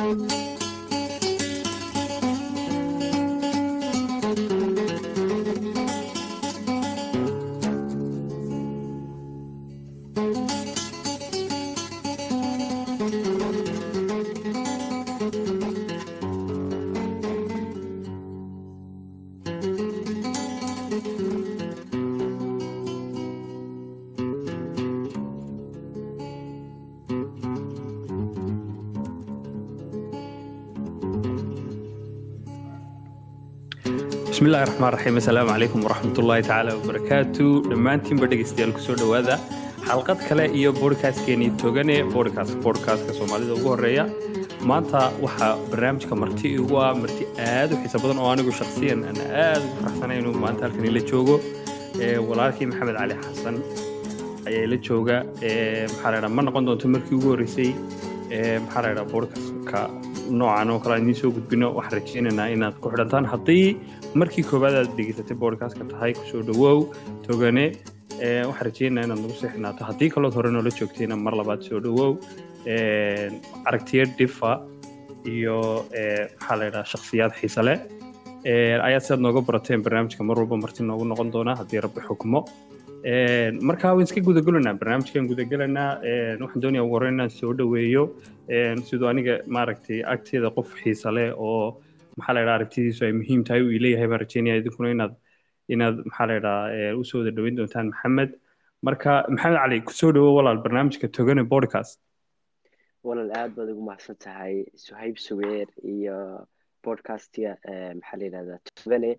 Música bismillahi raxmaan raxiim assalaamu calaykum waraxmatullaahi tacaala wabarakaatu dhammaantiinba dhegaystayaal ku soo dhowaada. Xalqad kale iyo boodhkaaskeenii togane boodhkaas boodhkaaska soomaalida ugu horreeya. Maanta waxaa barnaamijka marti igu ah marti aad u xiiso badan oo anigu shakhsiyan aan aad ugu faraxsanay inuu maanta halkan ila joogo. Walaalkii maxamed cali xasan ayaa ila jooga. Maxaa la ma noqon doonto markii ugu horreysay. Maxaa la ydhaha boodhkaaska noocan oo kale aan idiin soo gudbino waxaan rajaynaynaa inaad ku xidhantaan. Haddii markii koowaad aad dhegeysatay boodhkaaska tahay ku soo dhowow togane waxaan rajaynaynaa inaad nagu seexnaato. Haddii kalood hore noola joogtayna mar labaad soo dhowow aragtiyo dhifa iyo maxaa la ydhaha shakhsiyaad xiise leh. Ayaa sidaad nooga barateen barnaamijka mar walba marti noogu noqon doona haddii rabbi xukmo. Marka waan iska gudagelanaa barnaamijkan gudagelanaa waxaan doonaya ugu horreyn inaan soo dhoweeyo. Siduu aniga maaragtay agteeda qof xiisa leh oo maxaa la ydhaha aragtidiisu ay muhiim tahay uu ileeyahay baan rajeynaya idinkuna inaad inaad maxaa la ydhaha u soo wada dhoweyn doontaan maxamed. Marka maxamed cali ku soo dhowo walaal barnaamijka togane podcast. Walaal aad baad ugu mahadsan tahay suhayb suweer iyo podcastya maxaa la yidhahdaa togane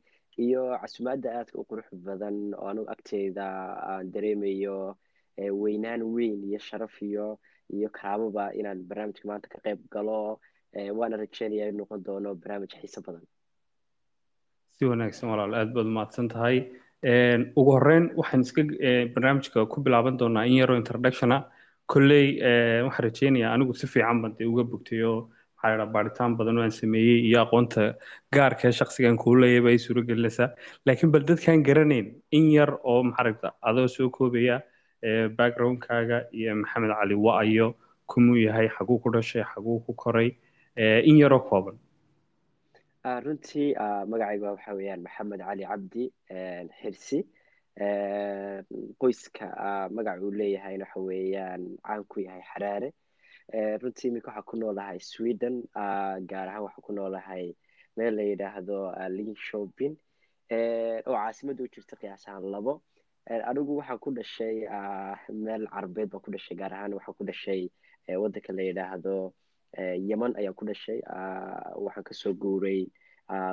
iyo casumaadda aadka u qurux badan oo anugu agteyda aan dareemayo weynaan weyn iyo sharaf iyo iyo karaamaba inaan barnaamijka maanta ka qayb galo waana rajeynaya in noqon doono barnaamij xiise badan si wanaagsan walaal aad baad umahadsan tahay ugu horreyn waxaan iska barnaamijka ku bilaaban doonaa in yaroo introductiona kolley waxaan rajeynayaa anigu si fiican ban dee uga bogtay oo maxaa ladhaha baaritaan badan aan sameeyey iyo aqoonta gaarka ee shakhsigan kuu leeyaba ay suuro gelinaysaa laakiin bal dadkaan garanayn in yar oo maxaragta adoo soo koobaya backgroundkaaga iyo maxamed cali wa-ayo kumuu yahay xaguu ku dhashay xaguu ku koray in yaroo kooban runtii magacayga waxa weeyaan maxamed cali cabdi xirsi qoyska magaca uu leeyahayna waxa weeyaan caan ku yahay xaraare runtii iminka waxaa ku noolahay sweden gaar ahaan waxaa ku noolahay meel la yidhaahdo linshopin oo caasimadda u jirta qiyaas ahaan labo anigu waxaan ku dhashay meel carabeed baan ku dhashay gaar ahaan waxaan ku dhashay waddanka la yidhaahdo yeman ayaan ku dhashay waxaan ka soo guuray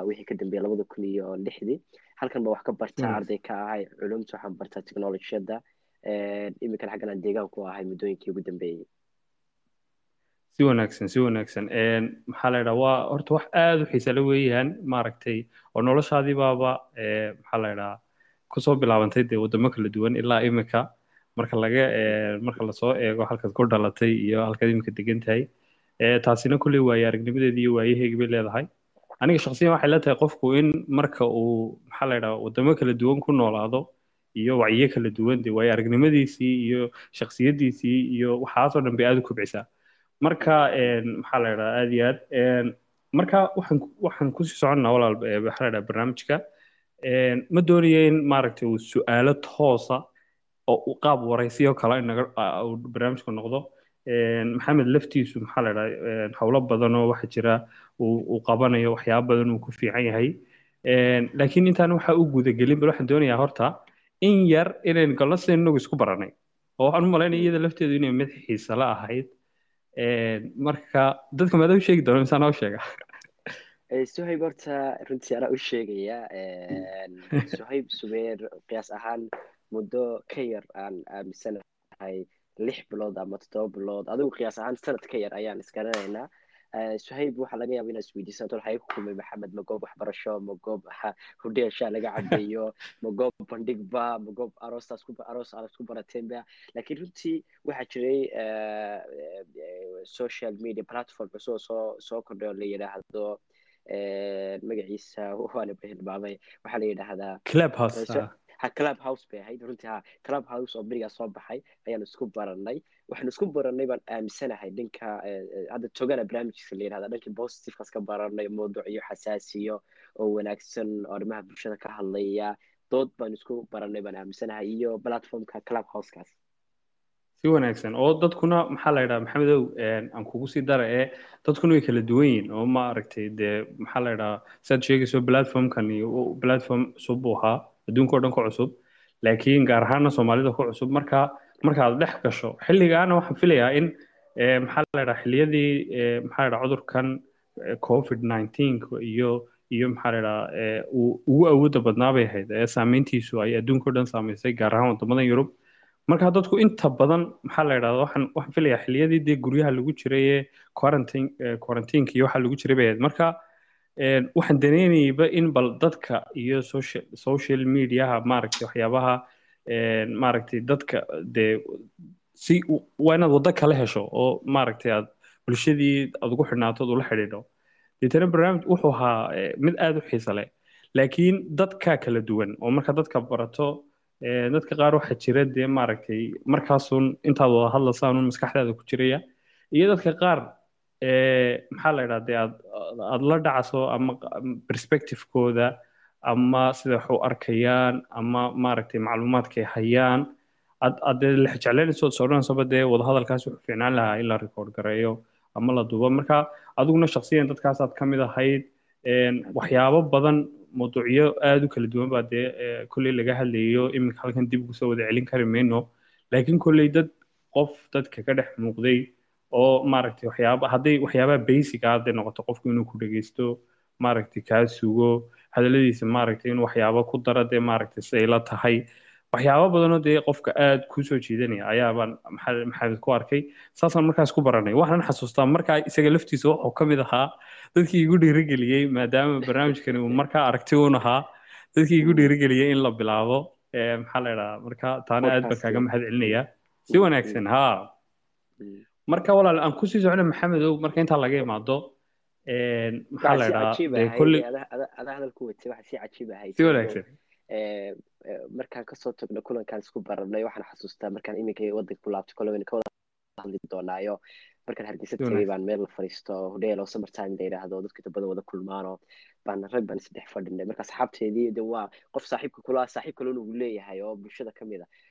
wixii ka dambeeyay labada kun iyo lixdii. Halkan ba wax ka bartaa arday ka ahay culumta waxaan bartaa technologiyadda iminkana xaggan aan deegaan ku ahay muddooyinkii ugu dambeeyey si wanaagsan si wanaagsan. Maxaa la ydhaha waa horta wax aada u xiisale weeyaan maaragtay oo noloshaadii baaba maxaa la ydhaha ku soo bilaabantay dee waddamo kala duwan ilaa imika. Marka laga marka la soo eego halkaad ku dhalatay iyo halkaad imika degan tahay taasina kolley waaye aragnimadeedii iyo waayaheegi bay leedahay. Aniga shaksiyan waxay la qofku in marka uu maxaa la ydhaha waddamo kala duwan ku noolaado iyo wacyiyo kala duwan dee waaye aragnimadiisii iyo shaksiyaddiisii iyo waxaasoo dhan bay aada u kobcisaa. Marka maxaa la ydhaha aada iyo aad marka waxaan waxaan ku sii soconnaa walaal maxaa la ydhaha barnaamijka. Ma doonayo in maaragtay uu su'aalo toosa oo qaab waraysiyo kale inaga barnaamijku noqdo maxamed laftiisu maxaa la ydhaha howlo badan oo waxa jira uu qabanayo waxyaaba badan uu ku fiican yahay. Laakiin intaan waxa u gudagelin bal waxaan doonayaa horta in yar inayn galno inagu isku baranay oo waxaan u malaynaya iyada lafteedu inay mid xiisala ahayd. Marka dadka maada u sheegi doona misaan oo sheega suhayb horta runtii anaa u sheegaya suhayb subeer qiyaas ahaan muddo ka yar aan aaminsanahay lix bilood ama toddoba bilood. Adigu qiyaas ahaan sanad ka yar ayaan isgaranaynaa suhayb waxaa laga yaaba inaad isweydiisato waxay ku kulmay maxamed ma goob waxbarasho ma goob hudheesha laga cadeeyo ma goob bandhigba ma goob aroostaas ku aroos aad ku barateenba laakiin runtii waxaa jiray social media platform cusub soo soo kordhay oo la yidhaahdo magaciisa waana hilmaamay waxaa la yidhaahdaa clubhouse ha club house bay ahayd. Runtii ha club house oo berigaa soo baxay ayaan isku baranay waxaan isku baranay baan aaminsanahay dhanka hadda togana barnaamijkiisa la yirahda dhankii positivekaas ka baranay mawduucyo xasaasiyo oo wanaagsan oo arrimaha bulshada ka hadlaya. Dood baan isku baranay baan aaminsanahay iyo platformka club housekaas si wanaagsan. Oo dadkuna maxaa la yidhaha maxamedow aan kugu sii dara ee dadkuna way kala duwan yihiin oo ma aragtay dee maxaa la yidhaha saad sheegayso platformkan iyo platform cusub buu ahaa adduunka dhan ka cusub. Laakiin gaar ahaana soomaalida ku cusub marka markaad dhex gasho xilligaana waxaan filayaa in maxaa la yidhaha xilliyadii maxaa la yidhaha cudurkan covid nineteen iyo iyo maxaa la yidhaha uu ugu awoodda badnaa bay ahayd ee saameyntiisu ay adduunka o dhan saameysay gaar ahaan waddamadan yurub. Marka dadku inta badan maxaa la yidhahda waxaan waxaan filayaa xilliyadii dee guryaha lagu jiray ee quarantine quarantineka iyo waxa lagu jiray bay ahayd. Marka waxaan daneynayba in bal dadka iyo social mediaha maaragtay waxyaabaha maaragtay dadka dee si waa inaad waddo kala hesho oo maaragtay aad bulshadii aad ugu xidhnaato ad ula xidhiidho. Deetana barnaamij wuxuu ahaa mid aada u xiisa leh. Laakiin dadka kala duwan oo marka dadka barato dadka qaar waxaa jira dee maaragtay markaasun intaad wada hadlasaanun maskaxdaada ku jiraya. Iyo dadka qaar maxaa la yidhaha dee aad aad la dhacaso ama perspectivekooda ama sida wax u arkayaan ama maaragtay macluumaadkay hayaan ad ad dee lexjecleynayso sodhanaysaba dee wadahadalkaas wuxuu fiicnaan lahaa in la record gareeyo ama la duubo marka adiguna shaksiyan dadkaasaad ka mid ahayd waxyaabo badan mawduucyo aada u kala duwan baa dee kolley laga hadlayo iminka halkan dib ugu soo wada celin kari mayno. Laakiin kolley dad qof dadka ka dhex muuqday oo maaragtay waxyaaba hadday waxyaabaha basic ah hadday noqoto qofku inuu ku dhegeysto maaragtay kaa sugo hadalladiisa maaragtay in waxyaabo ku dara dee maaragtay siday la tahay waxyaabo badanoo dee qofka aada ku soo jiidanaya ayaabaan maxamed ku arkay? Saasaan markaas ku baranay. Waxaan xasuustaa markaa isaga laftiisa wuxuu ka mid ahaa dadkii igu dhiirigeliyey maadaama barnaamijkani uu markaa aragti uun ahaa dadkii igu dhiirigeliyey in la bilaabo. Maxaa la idhaha marka taana aad baan kaaga mahad celinaya si wanaagsan ha marka walaal aan ku sii socno maxamedow marka intaa laga imaado maxaa la idhaha kolley adaa hadal ku watay waxa si cajiib ahayd. Si wanaagsan. Markaan ka soo tagno kulankaan isku baranay waxaan xasuustaa markaan iminka wadanka ku laabtay kolowayna ka wada hadli doonaayo. Markaan hargeysa tagay baan meel la fadhiisto hodheel oo summer time la yidhaahdo inta badan wada kulmaano baan rag baan isdhex fadhinay. Marka asxaabteedii de waa qof saaxiibka kula saaxiib kalena uu leeyahay oo bulshada ka mid a marka nin ka mid a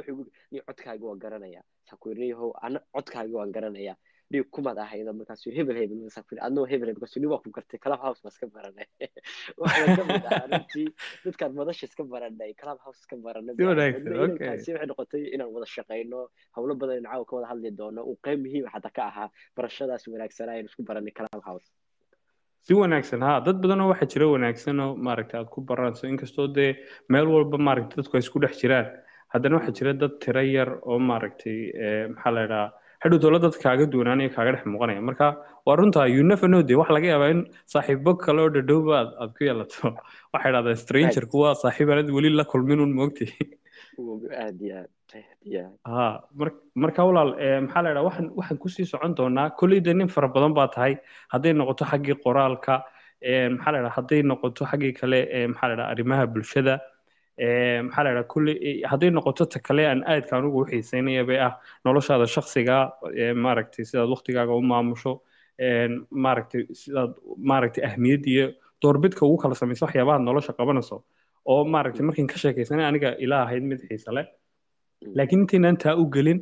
wuxuu nin codkaaga waan garanaya. Saa ku yiri yahow ana codkaaga waan garanaya. Dhiig kumaad ahaydo markaasuu hebel hebel adnoo hebel hebel markaasuu nin waa ku gartay club house baa iska baranay. Waxaa ka mid ahaa runtii dadkaan madasha iska baranay club house iska baranay waxay noqotay inaan wada shaqayno howlo badan in caawa ka wada hadli doono uu qayb muhiim xataa ka ahaa barashadaas wanaagsanaa aynu isku baranay club house si wanaagsan. Ha dad badanoo waxaa jira wanaagsan oo maaragtay aad ku baranayso inkastoo dee meel walba maaragtay dadku ay isku dhex jiraan haddana waxaa jira dad tiro yar oo maaragtay maxaa la idhaha hadhow dowla dad kaaga duwanaanaya kaaga dhex muuqanaya. Marka waa runtaa you never know de waxa laga yaabaa in saaxiibo kale oo dhadhowba aad ku yeelato. Waxay dhahdaa stranger kuwa saaxiib aanad weli la kulmin un moogtay marka walaal maxaa la idhaha waxaan waxaan ku sii socon doonaa kolley de nin fara badan baa tahay hadday noqoto xaggii qoraalka maxaa la idhaha hadday noqoto xaggii kale maxaa la idhaha arrimaha bulshada maxaa la idhaha kulley hadday noqoto ta kale aan aadka anugu u xiiseynaya ah noloshaada shaksiga maaragtay sidaad waktigaaga u maamusho maaragtay sidaad maaragtay ahmiyad iyo doorbidka ugu kala samayso waxyaabaha nolosha qabanayso oo maaragtay markin ka sheekaysanay aniga ilaa ahayd mid xiise leh. Laakiin intaynaan taa u gelin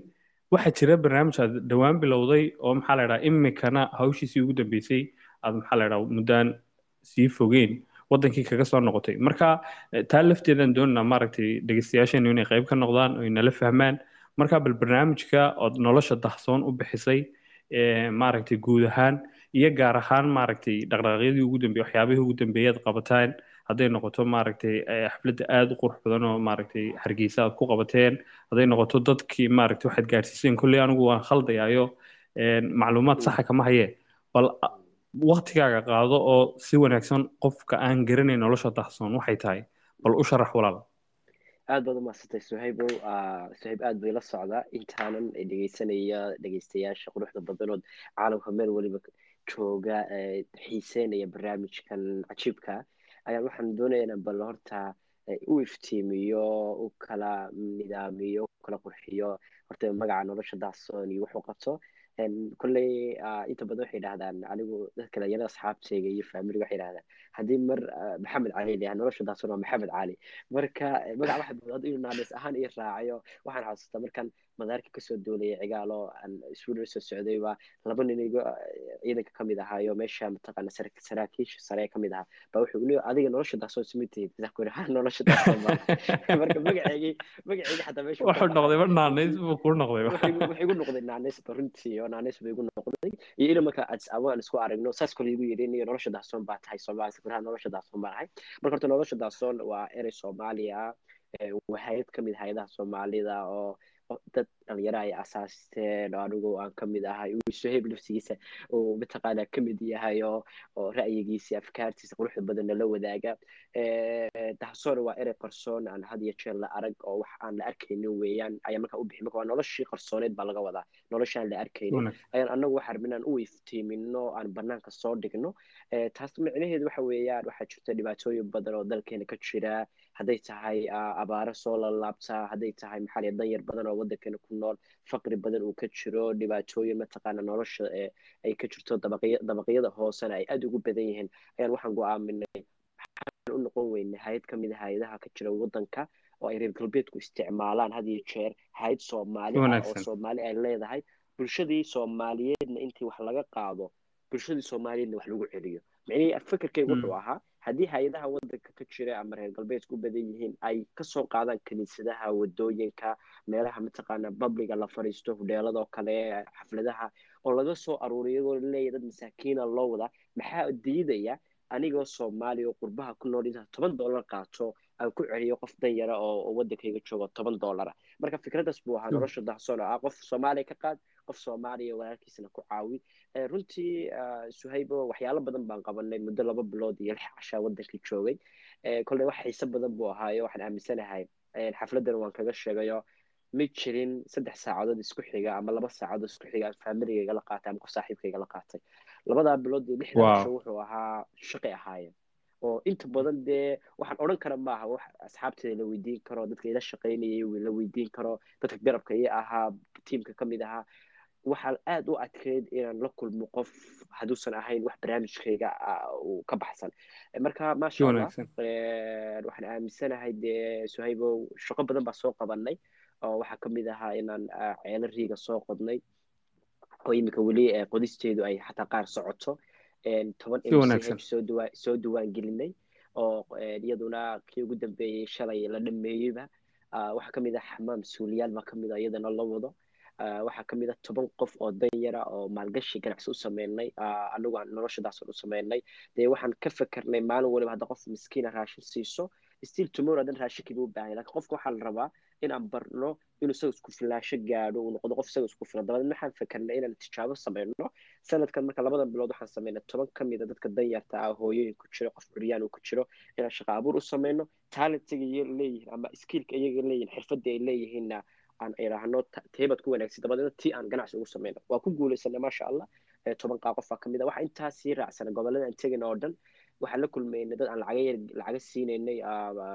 waxaa jira barnaamij aad dhowaan bilowday oo maxaa la idhaha imikana hawshiisii ugu dambeysay aad maxaa la idhaha muddaan sii fogeyn wadankii kaga soo noqotay. Marka taa lafteedaan doonanaa maaragtay dhegeystayaasheenu inay qayb ka noqdaan oo inala fahmaan. Marka bal barnaamijka ood nolosha dahsoon u bixisay maaragtay guud ahaan iyo gaar ahaan maaragtay dhaqdhaqaaqyadii ugu dambeeyey waxyaabihii ugu dambeeyay aad qabataan hadday noqoto maaragtay xafladda aada u qurux badan oo maaragtay hargeysa aad ku qabateen hadday noqoto dadkii maaragtay waxaad gaadhsiiseen kolley anigu waan khaldayaayo macluumaad saxa kama hayee bal waktigaaga qaado oo si wanaagsan qofka aan garanayn nolosha dahsoon waxay tahay bal u sharax walaal. Aad baad umahadsantay suhaybow suhayb aad bay la socdaa intaanan dhegeysanaya dhegeystayaasha quruxda badanood caalamka meel weliba jooga xiiseynaya barnaamijkan cajiibka ayaan waxaan doonaya inaan bal horta u iftiimiyo u kala nidaamiyo kala qurxiyo horta magaca nolosha daasoon iyo wuxuu qabto. Kolley inta badan waxay yidhahdaan anigu dadka dhalinyarada asxaabtayga iyo faamiliga waxay yidhahdaan haddii mar maxamed cali layahay nolosha daasoon waa maxamed cali. Marka magaca waxa dowlad inuu naanis ahaan ii raacayo waxaan xasuustaa markan madaarka ka soo duulaya cigaalo aan soo socday waa laba nin igo ciidanka ka mid ahaayo meesha mataqaana saraakiisha sare ka mid ahaa. Ba wuxuu leeyahay adiga nolosha simitihid bisaa ku ha nolosha daasoon ma marka magaceygii magaceygii xataa meesha wuxuu noqday ba naanis buu ku noqday wuxuu igu noqday naanis ba runtii oo naanis buu igu noqday. Iyo ina marka aan isku aragno saas kale igu yidhi niyo nolosha daasoon baa tahay soomaali sakraha nolosha daasoon baan ahay marka horta nolosha daasoon waa erey soomaaliya waa hay'ad ka mid hay'adaha soomaalida oo dad dhalinyaro ay asaasteen oo anigu aan ka mid ahay suhayb nafsigiisa uu mataqaana ka mid yahay oo oo ra'yigiisa afkaartiisa quruxda badan nala wadaaga. Dahsoon waa erey qarsoon aan had iyo jeer la arag oo wax aan la arkaynin weeyaan ayaa markaa u bixi marka waa noloshii qarsooneed baa laga wadaa noloshaan la arkaynin ayaan anagu waxaan rabin aan u iftiimino aan banaanka soo dhigno. Taas micnaheedu waxa weeyaan waxaa jirta dhibaatooyin badan oo dalkeena ka jira hadday tahay abaaro soo lalaabta hadday tahay maxaa danyar badan oo waddankeena ku nool faqri badan uu ka jiro dhibaatooyin mataqaana nolosha ay ka jirto dabaqyada hoosena ay aada ugu badan yihiin. Ayaan waxaan go'aaminay waxaan u noqon weynay hay'ad ka mid a hay'adaha ka jira waddanka oo ay reer galbeedku isticmaalaan had iyo jeer. Hay'ad soomaali ah oo soomaali ay leedahay bulshadii soomaaliyeedna intii wax laga qaado bulshadii soomaaliyeedna wax lagu celiyo. Micnihii fikirkaygu wuxuu ahaa haddii hay'adaha waddanka ka jira ama reer galbeedku u badan yihiin ay ka soo qaadaan kiniisadaha waddooyinka meelaha mataqaana babliga la fadhiisto hudheeladoo kale xafladaha oo laga soo aruuriyo iyagoo leeyahy dad masaakiina loo wadaa maxaa diidaya anigoo soomaaliya oo qurbaha ku nool intaa toban dollar qaato aan ku celiyo qof danyara oo waddankayga joogo toban dollara marka fikraddaas buu ahaa nolosha dahsoon oo ah qof soomaaliya ka qaad qof soomaaliya walaalkiisana ku caawi. Runtii suhaybo waxyaalo badan baan qabanay muddo laba bilood iyo lix cashaa waddankii joogay. Kolley wax xiise badan buu ahaayo waxaan aaminsanahay xafladdan waan kaga sheegayo. Ma jirin saddex saacadood isku xiga ama laba saacadood isku xiga aan faamiligayga la qaatay ama qof saaxiibkayga la qaatay. Labadaa bilood iyo lixda casho wuxuu ahaa shaqay ahaayeen oo inta badan dee waxaan odhan kara maaha wax asxaabteeda la weydiin karo dadka ila shaqaynayay la weydiin karo dadka garabka ii ahaa tiimka ka mid ahaa waxaa aada u adkeyd inaan la kulmo qof hadduusan ahayn wax barnaamijkayga uu ka baxsan. Marka maasha allah waxaan aaminsanahay dee suhaybow shaqo badan baa soo qabanay oo waxaa ka mid ahaa inaan ceelo riiga soo qodnay oo iminka weli qodisteedu ay xataa qaar socoto. Toban soo duwaan gelinay oo iyaduna kii ugu dambeeyey shalay la dhameeyeyba waxaa ka mid ah xamaam suuliyaal baa ka mid ah iyadana la wado waxaa ka mid ah toban qof oo danyara oo maalgashi ganacsi u sameynay anagu aan u sameynay. Dee waxaan ka fakernay maalin waliba hadda qof miskiina raashin siiso. Still tomorrow dan raashinkii buu u baahan laakiin qofka waxaa la rabaa inaan barno inuu isaga isku filaansho gaadho uu noqdo qof isaga isku filan dabadeed waxaan fakernay inaan tijaabo sameyno sanadkan marka labadan bilood waxaan sameynay toban ka mid a dadka danyarta ah hooyooyin ku jiro qof curyaan uu ku jiro inaan shaqa abuur u sameyno talentiga iy leeyihiin ama skillka iyaga leeyihiin xirfadda ay leeyihiinna aan idhaahno teebaad ku wanaagsan dabadeedna tii aan ganacsi ugu sameyno waa ku guuleysanay maasha allah toban qaa qofaa ka mid a waxaa intaas sii raacsana gobollada aan tegin oo dhan waxaan la kulmaynay dad aan lacaga lacaga siinaynay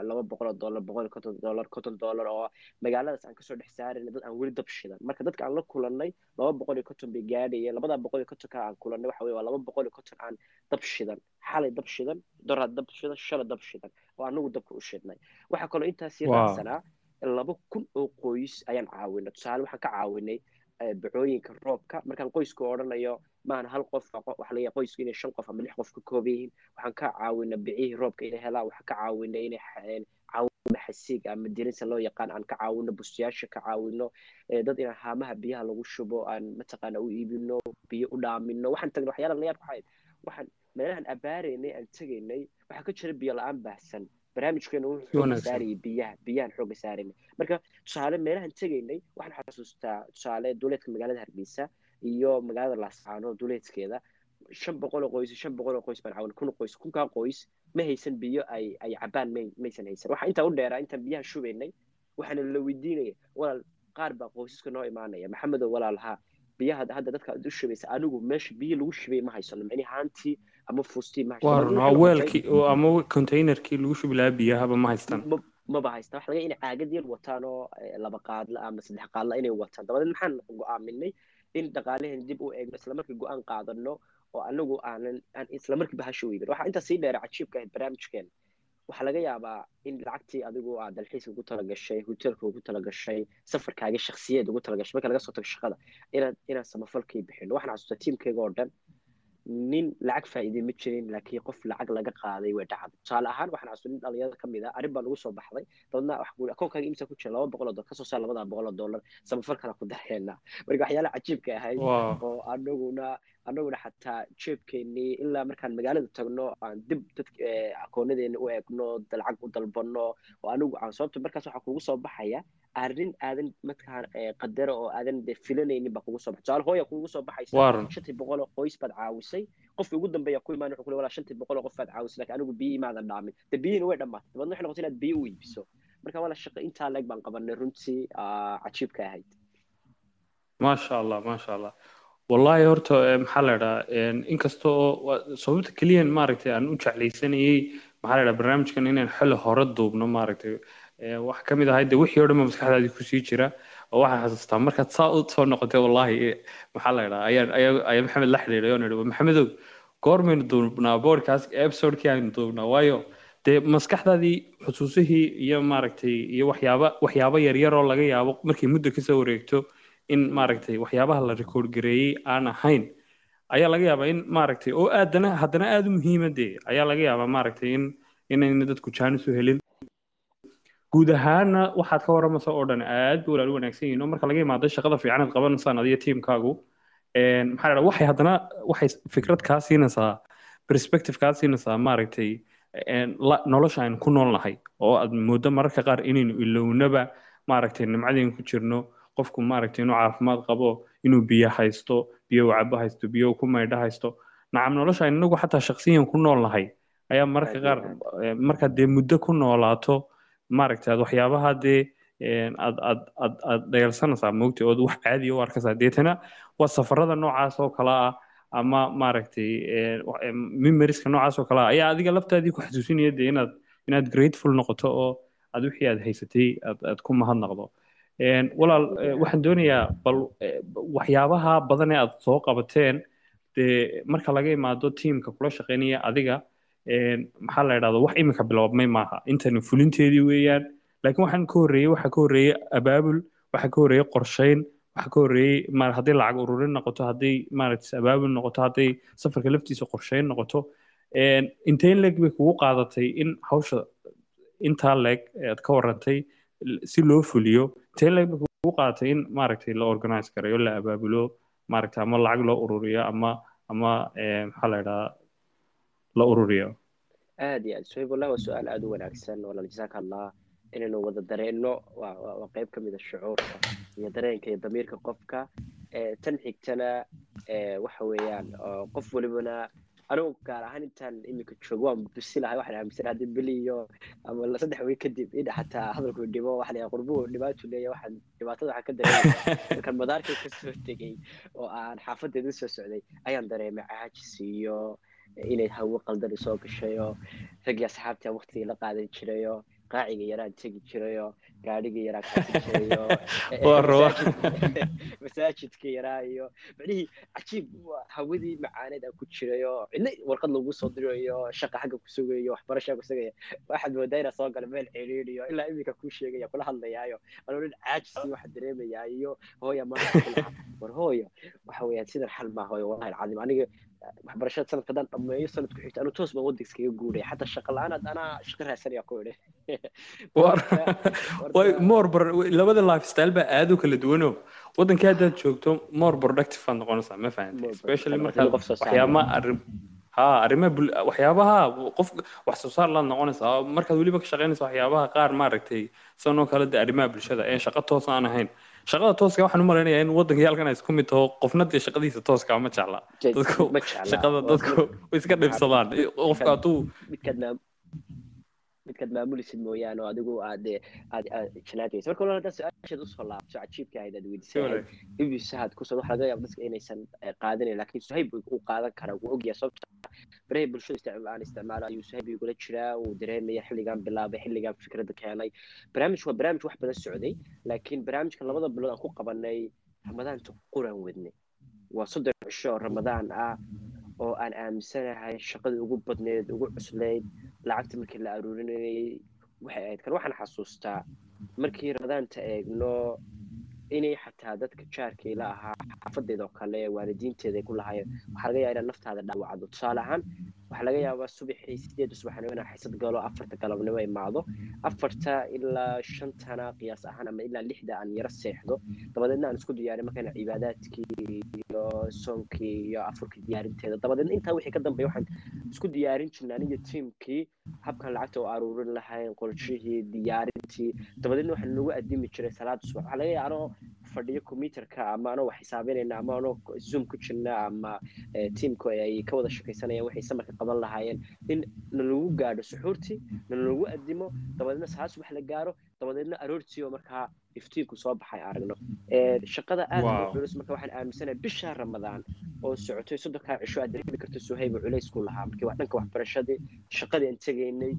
laba boqol oo dollar boqol konton dollar konton dollar oo magaaladaas aan ka soo dhex saaraynay dad aan weli dab shidan. Marka dadka aan la kulannay laba boqol iyo konton bay gaadhayeen labadaa boqol iyo kontonka aan kulannay waxa weye waa laba boqol iyo konton aan dab shidan. Xalay dab shidan doraad dab shidan shala dab shidan oo anagu dabka u shidnay. Waxaa kaloo intaas sii raacsanaa laba kun oo qoys ayaan caawinay. Tusaale waxaan ka caawinay bacooyinka roobka. Markaan qoysku odhanayo maahan hal qof waxa laga qoysku inay shan qof ama lix qof ka kooban waxaan ka caawinay bicihii roobka inay helaan. Waxaan ka caawinay inay caawino xasiig ama dirinsa loo yaqaan. Aan ka caawino bustayaasha ka caawino dad inaan haamaha biyaha lagu shubo aan mataqaana u iibino biyo u dhaamino waxaan tagnay waxyaala la yaab waxayd waxaan meelahan abaaraynay aan tegaynay waxaa ka jira biyo la'aan baahsan barnaamijkeena wuxuu saarayay biyaha biyahan xooga saarayna marka tusaale meelahan tegaynay waxaan xasuustaa tusaale duleedka magaalada hargeysa iyo magaalada laascaano duleedkeeda shan boqol oo qoys shan boqol oo qoys baan caawin kun qoys kunkaa qoys ma haysan biyo ay ay cabaan may maysan haysan. Waxaa intaa u dheeraa intaan biyaha shubaynay waxaana la weydiinaya walaal qaar baa qoysaska noo imaanaya. Maxamedow walaal haa biyaha hadda dadka u shubaysa anigu meesha biyo lagu shubay ma haysano micni haantii ama fuustii ma waa haysano runaa weelkii oo ama containerkii lagu shubi lahaa biyahaba ma haystaan. Ma- maba haysta waxa laga inay caagad yar wataan oo eh, laba qaadla ama saddex qaadla inay wataan. Dabadeed maxaan go'aaminay in dhaqaalaheen dib u eegno isla markii go'aan qaadano oo anagu aanan aan isla markiiba hasha weybin waxaa intaa sii dheera cajiibka ahayd barnaamijkeena waxaa laga yaabaa in lacagtii adigu aad dalxiiska ugu talagashay hotelka ugu talagashay safarkaaga shakhsiyeed ugu talagashay. Marka laga soo tago shaqada inaad inaad samafalkii bixino waxaan xasuustaa tiimkayga oo dhan nin lacag faa'iiday ma jirin laakiin qof lacag laga qaaday way dhacday tusaale ahaan waxaan xasuustaa nin dhalinyarada ka mid ah arrin baa nagu soo baxday dabadna wax guuri akoonkaaga imisa ku jira laba boqol oo dollar ka soo saar labada boqol oo dollar samafalkana ku dareenaa marka waxyaalaha cajiibka ahayd oo anaguna anaguna xataa jeebkeennii ilaa markaan magaalada tagno aan dib dad akoonadeena u eegno lacag u dalbano oo anigu aan sababta markaas waxaa kugu soo baxaya arrin aadan markaan eh, qadaro oo aadan de filanaynin baa kugu soo baxay tusaale hooya kugu soo baxaysa. Shantii boqol oo qoys baad caawisay. Qofka ugu dambeeya ku imaan wuxuu ku leeyahay walaa shantii boqol oo qof baad caawisay laakiin anigu biyo imaadan dhaamin. De biyihiina way dhammaatay. Dabadna waxay noqotay inaad biyo u iibiso. Marka wala shaqo intaa leeg baan qabanay runtii ah, cajiibka ahayd. Maasha allah maasha allah. Wallahi horta eh, maxaa la idhaha inkasta oo sababta keliyan maaragtay aan u jeclaysanayey maxaa la idhaha barnaamijkan inaan xilli hore duubno maaragtay eh, wax ka mid wixii oo dhan ba ku sii jira oo waxaan xasuustaa markaad saa u soo noqotay wallahi eh, maxaa la idhaha ayaa maxamed la xidhiidhay oo nidhi maxamedow goormaynu duubnaa boodcast episodekii aynu duubnaa waayo dee maskaxdaadii xusuusihii iyo maaragtay iyo waxyaaba waxyaabo yaryar oo laga yaabo markay muddo ka soo wareegto in maaragtay waxyaabaha la record gareeyey aan ahayn ayaa laga yaabaa in maaragtay oo aadana haddana aada u muhiima dee ayaa laga yaabaa maaragtay in inayna dadku jaanis u helin guud ahaana waxaad ka waramaysa oo dhan aad bu walaal u wanaagsan yihiin. Oo marka laga imaado shaqada fiican aad qabanaysaan adiyo tiimkaagu maxaa la dhaha waxay haddana waxay fikrad kaa siinaysaa perspective kaa siinaysaa maaragtay nolosha aynu ku noolnahay oo aad moodo mararka qaar inaynu ilownaba maaragtay nimcadeen ku jirno qofku maaragtay inuu caafimaad qabo inuu biyo haysto biyo cabo haysto biyo ku maydho haysto. Nacam nolosha aynu inagu xataa shakhsiyan ku noolnahay ayaa mararka qaar aad. markaad dee muddo ku noolaato maaragtay aad waxyaabaha dee een, aad aad aad dayalsanaysaa moogtay ood wax caadiya u arkaysaa deetana waa safarada noocaas oo kale ah ama maaragtay een, wa- em, memorieska noocaas oo kale ah. Ayaa adiga laftaadii ku xasuusinaya dee inaad inaad grateful noqoto oo aad wixii aad haysatay aad aad ku mahadnaqdo Een, walaal eh, waxaan doonayaa bal eh, waxyaabaha badan ee aad soo qabateen dee marka laga imaado tiimka kula shaqeynaya adiga maxaa la idhahdo wax imika biloobmay maaha. Intani fulinteedii weeyaan. Laakiin waxaan ka horreeyey waxaa ka horreeyey abaabul waxaa ka horreeyey qorsheyn waxaa ka horreeyey ma hadday lacag ururin noqoto hadday maaragtay abaabul noqoto hadday safarka laftiisa qorsheyn noqoto intee leeg bay kugu qaadatay in hawsha intaa leeg aad ka warantay si loo fuliyo. Intee leeg bay kugu qaadatay in maaragtay la organize gareeyo la abaabulo maaragtay ama lacag loo ururiyo ama ama maxaa la idhaha la ururiyo. Aad iyo aad suhayb wallahi waa su'aal aada u wanaagsan walaal jazaaka allah inaynu wada dareenno. Waa qayb ka a shucuurka iyo dareenka iyo damiirka qofka tan xigtana waxa weeyaan qof walibana anigu gaar ahaan intaan iminka joogo waan dusi lahay waxaan aaminsan haddii bili iyo ama saddex week kadib in xataa hadalku dhimo waxa la qurbuhu dhibaatu leeyahay waxaan dhibaatada waxaan ka dareemaya markaan madaarkay ka soo tegey oo aan xaafadeeda soo socday ayaan dareemay caajis iyo inay hawo qaldan soo gashayo raggii asxaabtii aan waqtigii la qaadan jirayo qaaciga yaraan tegi jirayo gaadhigii yaraa masaajidka yaraa iyo micnihii cajiib hawadii macaaneed aan ku jirayo cidna warqad lagu soo dirayo shaqa xagga ku sugayo waxbarashaa ku sugaya waxaad moodaa inaa soo gala meel ciriiriyo ilaa iminka kuu sheegaya kula hadlayaayo anoo dhan caajisii waxaa dareemayaa iyo hooya maanta war hooyo waxa weeyaan sidan xal maa hooyo wallahi alcadiim aniga waxbarashada sanadka haddaan dhammeeyo sanadku xigta anu toos baan iskaga guuraya xataa shaqa la'aan anaa shaqa raadsanaya ku idhi War- Horta- way more bar labada lifestyle baa aad u kala duwano waddanka haddaad joogto more productive aad noqonaysaa ma fahantay especially markaad waxyaaba arrin ha arrimaha bul waxyaabaha qof wax soo saar laad noqonaysaa markaad weliba ka shaqaynaysa waxyaabaha qaar maaragtay sanoo kale de arrimaha bulshada ee shaqo toos aan ahayn shaqada tooska waxaan u malaynayaa in waddanka halkan ay isku mid taho qofna dee shaqadiisa tooska ma jecla. Je- dadku shaqada dadku iska dhibsadaan. Qofka hadduu midkaad maamulisid mooyaane oo adigu aad aad aad janaadaysa marka walaal haddaad su'aashaad u soo laabto cajiibka ahayd aad weydiisay ibisahaad ku soo waxa laga yaaba dadka inaysan qaadanayn laakiin suhayb uu qaadan karaa wuu ogyahay sababta barahay bulshada isticmaal aan isticmaalo ayuu suhayb igula jiraa uu dareemaya xilligan bilaabay xilligan fikradda keenay barnaamij waa barnaamij wax badan socday laakiin barnaamijka labada bilood aan ku qabanay ramadaanta quran wadne waa soddon cisho oo ramadaan ah oo aan aaminsanahay shaqadii ugu badneed ugu cuslayd lacagta markii la aruurinayay waxay ahayd kan waxaan xasuustaa markii ramadaanta eegno inay xataa dadka jaarkii la ahaa xaafadeeda oo kale waalidiinteeda ay ku lahaayeen. Waxaa laga yaaba inaad naftaada dhaawacdo. Tusaale ahaan waxaa laga yaabaa subaxii sideedda subaxnimo inaa xisad galo afarta galabnimo imaado afarta ilaa shantana qiyaas ahaan ama ilaa lixda aan yaro seexdo. Dabadeedna aan isku diyaarin markaan cibaadaadkii iyo soonkii iyo afurkii diyaarinteeda. Dabadeedna intaa wixii ka dambeeya waxaan isku diyaarin jirnay aniga tiimkii habkan lacagta oo aruurin lahayn qorshihii diyaarintii. Dabadeedna waxaan nagu adimi jiray salaada subax waxaa laga yaaba anoo fadhiyo computerka ama anoo wax xisaabinayna ama anoo zoom ku jirna ama tiimku ay ka wada shakaysanayaan waxay samarka qaban lahaayeen. In nalagu gaadho suxuurtii nalagu adimo dabadeedna salaad subax la gaaro dabadeedna aroortii oo markaa iftiinku soo baxay aragno. Shaqada aad culus marka waxaan aaminsanahay bisha ramadaan oo socotay soddonkaa cisho aad dareemi karto suhayba culays ku lahaa. Markii waa dhanka waxbarashadii shaqadii aan tegaynay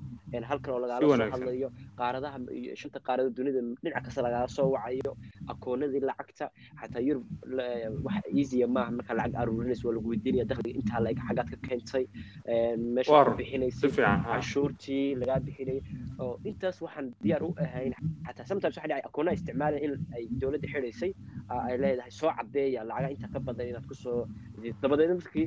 halkan oo lagaala soo hadlayo qaaradaha shanta qaarada dunida dhinac kasta lagaala soo wacayo akoonadii lacagta xataa yurub wax easya maaha. Marka lacag aruurinaysa waa lagu weydiinaya dakhliga intaa laeg xagaad ka keentay meesha bixinaysay canshuurtii lagaa bixinayay. Oo intaas waxaan diyaar u ahayn xataa sometimes waxa dhacay akoonaa isticmaalaya in ay dowladda xidhaysay ay leedahay soo cadeeya lacaga intaa ka badan inaad ku soo dabadeedna markii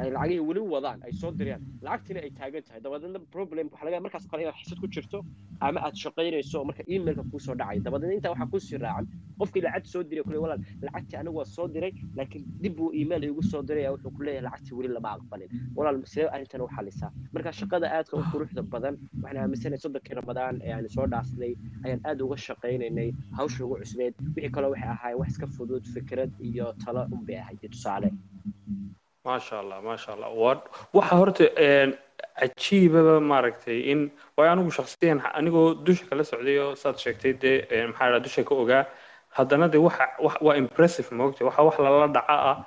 ay lacagihii weli wadaan ay soo dirayaan lacagtiina ay taagan tahay. Dabadeedna problem waxa laga markaas kale inaad xisad ku jirto ama aad shaqaynayso marka emailka kuusoo dhacay. Dabadeedna intaa waxaa ku sii raacan qofkii lacag soo diray kule walaal. Lacagtii anigu waa soo diray laakiin dib buu email igu soo diraya wuxuu ku leeyahay lacagtii weli lama aqbalin. Walaal sidee arrintan u xalisaa marka shaqada aadka u quruxda badan waxaan aaminsanahay soddonkii ramadaan ee aan soo dhaafnay ayaan aad uga shaqaynaynay hawsha ugu cusbeed. Wixii kaloo waxay ahaayeen wax iska fudud fikrad iyo talo unbay ahayd. Tusaale maasha allah maasha allah waxa horta cajiibaba maaragtay in waayo anigu shaksiyan anigoo dusha kala socday oo saad sheegtay dee maxaa dhaa dusha ka ogaa? Haddana de waxa waa impressive moogta waxa wax lala dhaca ah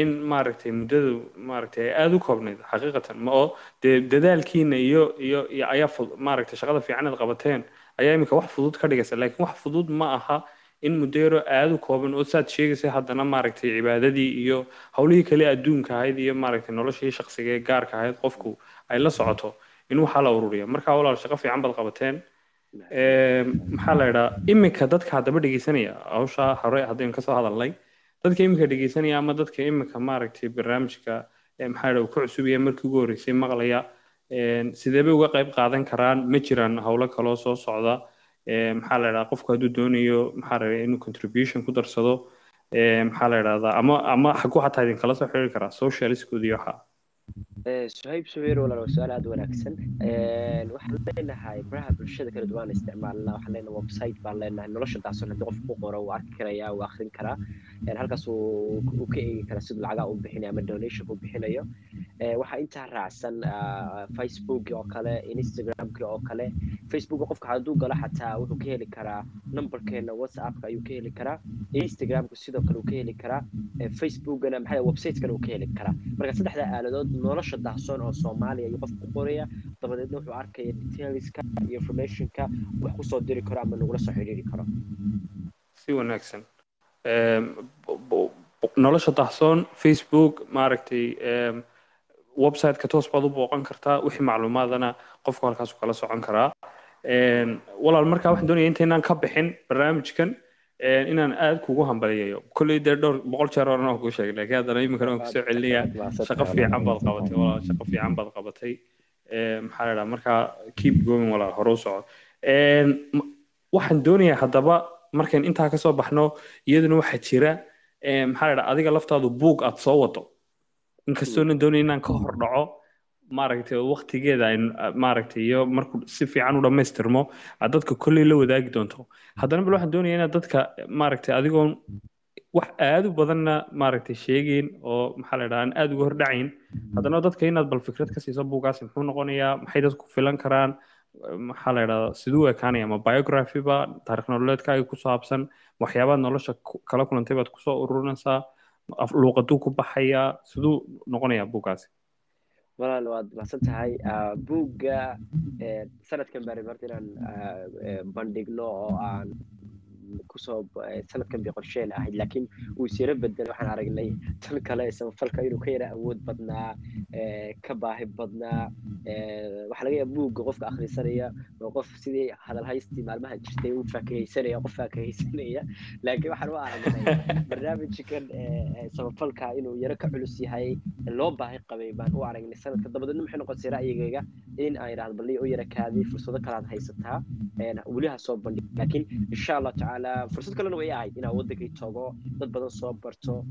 in maaragtay muddadu maaragtay ay aada u koobnayd xaqiiqatan. Ma oo dee dadaalkiina iyo iyo iyo ayaa maaragtay shaqada fiicanaad qabateen ayaa iminka wax fudud ka dhigaysa. Laakiin wax fudud ma aha in muddo yaroo aada u kooban oo saad sheegaysay haddana maaragtay cibaadadii iyo howlihii kale adduunka ahayd iyo maaragtay noloshii shaksiga ee gaarka ahayd qofku ay la socoto in waxaa la ururiya marka walaal shaqo fiican baad qabateen maxaa la idhaa iminka dadka haddaba dhegeysanaya hawshaa hore haddaynu ka soo hadalnay dadka iminka dhegeysanaya ama dadka iminka maaragtay barnaamijka maxaa uu ka cusubaya markii ugu horreysay maqlaya sidee bay uga qayb qaadan karaan? Ma jiraan howlo kaloo soo socda maxaa la idhaha qofku hadduu doonayo maxaa la inuu contribution ku darsado maxaa la idhahdaa ama ama xagu xataa idinkala soo xiriiri karaa socialistkood iyo waxa suhayb suhayr walaal waa su'aal aada wanaagsan waxaan leenahay baraha bulshada kala duwan isticmaalna waxaan leenahay website baan leenahay nolosha daacsan haddii qofku ku qoro wuu arki karaya wuu akrin karaa halkaas uu ka eegi karaa siduu lacagaa u bixinayo ama donation u bixinayo waxaa intaa raacsan facebook oo kale instagramki oo kale facebook qofka hadduu galo xataa wuxuu ka heli karaa numberkeena whatsappka ayuu ka heli karaa instagramka sidoo kale uu ka heli karaa facebookana maxaa websiteskana uu ka heli karaa marka saddexda aaladood nolosha daahsoon oo soomaaliya ayuu qofku ku qoraya dabadeedna wuxuu arkaya detailska iyo informationka wax ku soo diri karo ama nagula soo xidhiiri karo si wanaagsan nolosha daahsoon facebook maaragtay websiteka toos baad u booqan kartaa wixii macluumaadana qofku halkaasu kala socon karaa. Walaal markaa waxaan doonaya intaynaan ka bixin barnaamijkan inaan aad kugu hambaliyayo kolley dee dhowr boqol jeer horan kuu sheegay laakiin haddana iminkana waan ku soo celinaya shaqo fiican baad qabatay walaal shaqo fiican baad qabatay. Maxaa la dhaha markaa keep going walaal hore u soco waxaan doonayaa haddaba markayn intaa ka soo baxno iyaduna waxaa jira maxaa la dhaha adiga laftaadu buug aad soo wado inkastoona doonaya inaan ka hor dhaco maaragtay waktigeeda ay maaragtay iyo markuu si fiican u dhammaystirmo aad dadka kolley la wadaagi doonto. Haddana bal waxaan doonaya inaad dadka maaragtay adigoon wax aad u badanna maaragtay sheegayn oo maxaa la dhaha aan aad uga hordhacayn. Haddana dadka inaad bal fikrad ka siiso buugaasi muxuu noqonayaa maxay dadku filan karaan maxaa la idhahdaa siduu ekaanaya ama biography ba taarikh nololeedkaaga ku saabsan waxyaabaad nolosha kala kulantay baad ku soo ururinaysaa luuqaduu ku baxayaa siduu noqonayaa buuggaasi walaal waad mahadsan tahay buugga sanadkan baan rabay horta inaan bandhigno oo aan ku soo sanadkan bay qorsheen ahayd laakiin uu isyaro bedelay waxaan aragnay tan kale samafalka inuu ka yara awood badnaa ka baahi badnaa waxaa laga yaaba buugga qofka akhrisanaya waa qof sidii hadalhaystii maalmaha jirtay u faakahaysanaya qof faakahaysanaya laakiin waxaan u aragnay barnaamijkan samafalka inuu yaro ka culus yahay loo baahi qabay baan u aragnay sanadka dabadeedna maxay noqotay ra'yigayga in aan idhahdo balli u yara kaadii fursado kale aad haysataa weli soo bandhig. Laakiin insha allah tacaala fursad kalena way ahayd inaan waddankay tago dad badan soo barto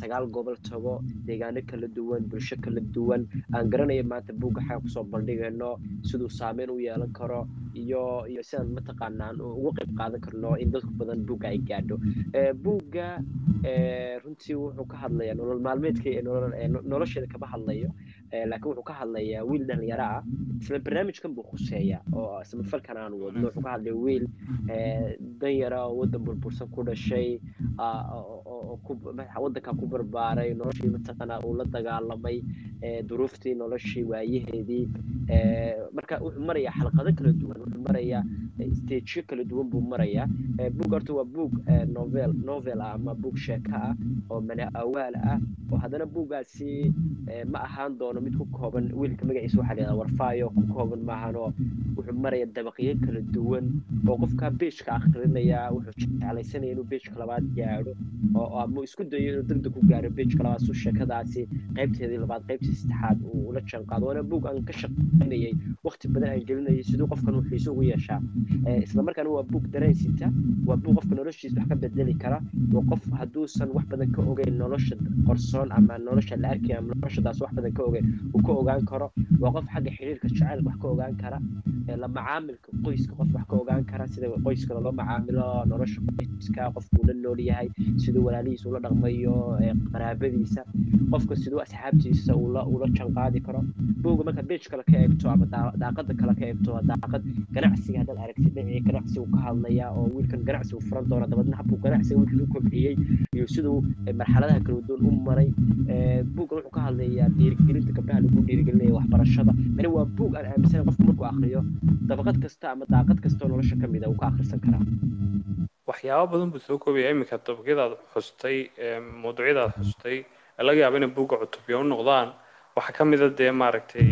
sagaal gobol tago deegaano kala duwan bulsho kala duwan aan garanayo maanta buugga xaga ku soo bandhigayno siduu saameyn u yeelan karo iyo iyo sidaan mataqaanaan ugu qayb qaadan karno in dadku badan buugga ay gaadho buugga runtii wuxuu ka hadlayaa nolol maalmeedka nolosheeda kama hadlayo laakiin wuxuu ka hadlayaa wiil dhalinyaro ah. Isla barnaamijkan buu khuseeya oo samafalkan aan wadno wuxuu ka hadlaya wiil danyara oo waddan burbursan ku dhashay waddanka ku barbaaray noloshii mataqaanaa uu la dagaalamay duruuftii noloshii waayaheedii marka wuxuu marayaa xalqado kala duwan wuxuu marayaa stageyo kala duwan buu marayaa buug horta waa buug novel novel ah ama buug sheeka ah oo mana awaal ah oo haddana buuggaasi ma ahaan doono mid ku kooban wiilka magaciisa waxaa layihahdaa warfaayo ku kooban maahanoo wuxuu maraya dabaqyo kala duwan oo qofka beejka akhrinaya wuxuu jeclaysanaya inuu beejka labaad gaadho oo ama isku dayo inuu degdeg ku gaaro beejka labaad su sheekadaasi qaybteedii labaad qaybtii saddexaad uu ula jaanqaado waana buug aan ka shaqaynayay waqti badan aan gelinayay siduu qofkan uu xiiso ugu yeeshaa islamarkaana waa buug dareen sita waa buug qofka noloshiisa wax ka bedeli kara waa qof hadduusan wax badan ka ogeyn nolosha qorsoon ama nolosha la arkay ama noloshadaas wax badan ka ogeyn uu ka ogaan karo. Waa qof xagga xiriirka jacaylka wax ka ogaan kara la macaamilka qoyska qof wax ka ogaan kara sida qoyska loo macaamilo nolosha qoyska qofka uu la nool yahay siduu walaalihiisa ula dhaqmayo qaraabadiisa qofka siduu asxaabtiisa ula janqaadi karo. Buuga marka beej kale ka eegto ama daaqada kale ka eegto daaqad ganacsiga haddaad aragtid dhinacii ganacsigu ka hadlaya oo wiilkan ganacsigu furan doona dabadna habuu ganacsiga wiilkan u kobciyey iyo siduu marxaladaha kala duwan u maray. Buuggan wuxuu ka hadlayaa dhiirigelinta gabdhaha lagu dhiirigelinaya waxbarashada. Yani waa buug aan aaminsanayn qofku markuu akriyo dabaqad kasta ama daaqad kasta oo nolosha ka mid a uu ka akhrisan karaa. Waxyaabo badan buu soo koobaya iminka dabaqyadaad xustay mawduucyadaad xustay. Laga yaaba inay buugga cutubyo u noqdaan. Waxaa ka mid a dee maaragtay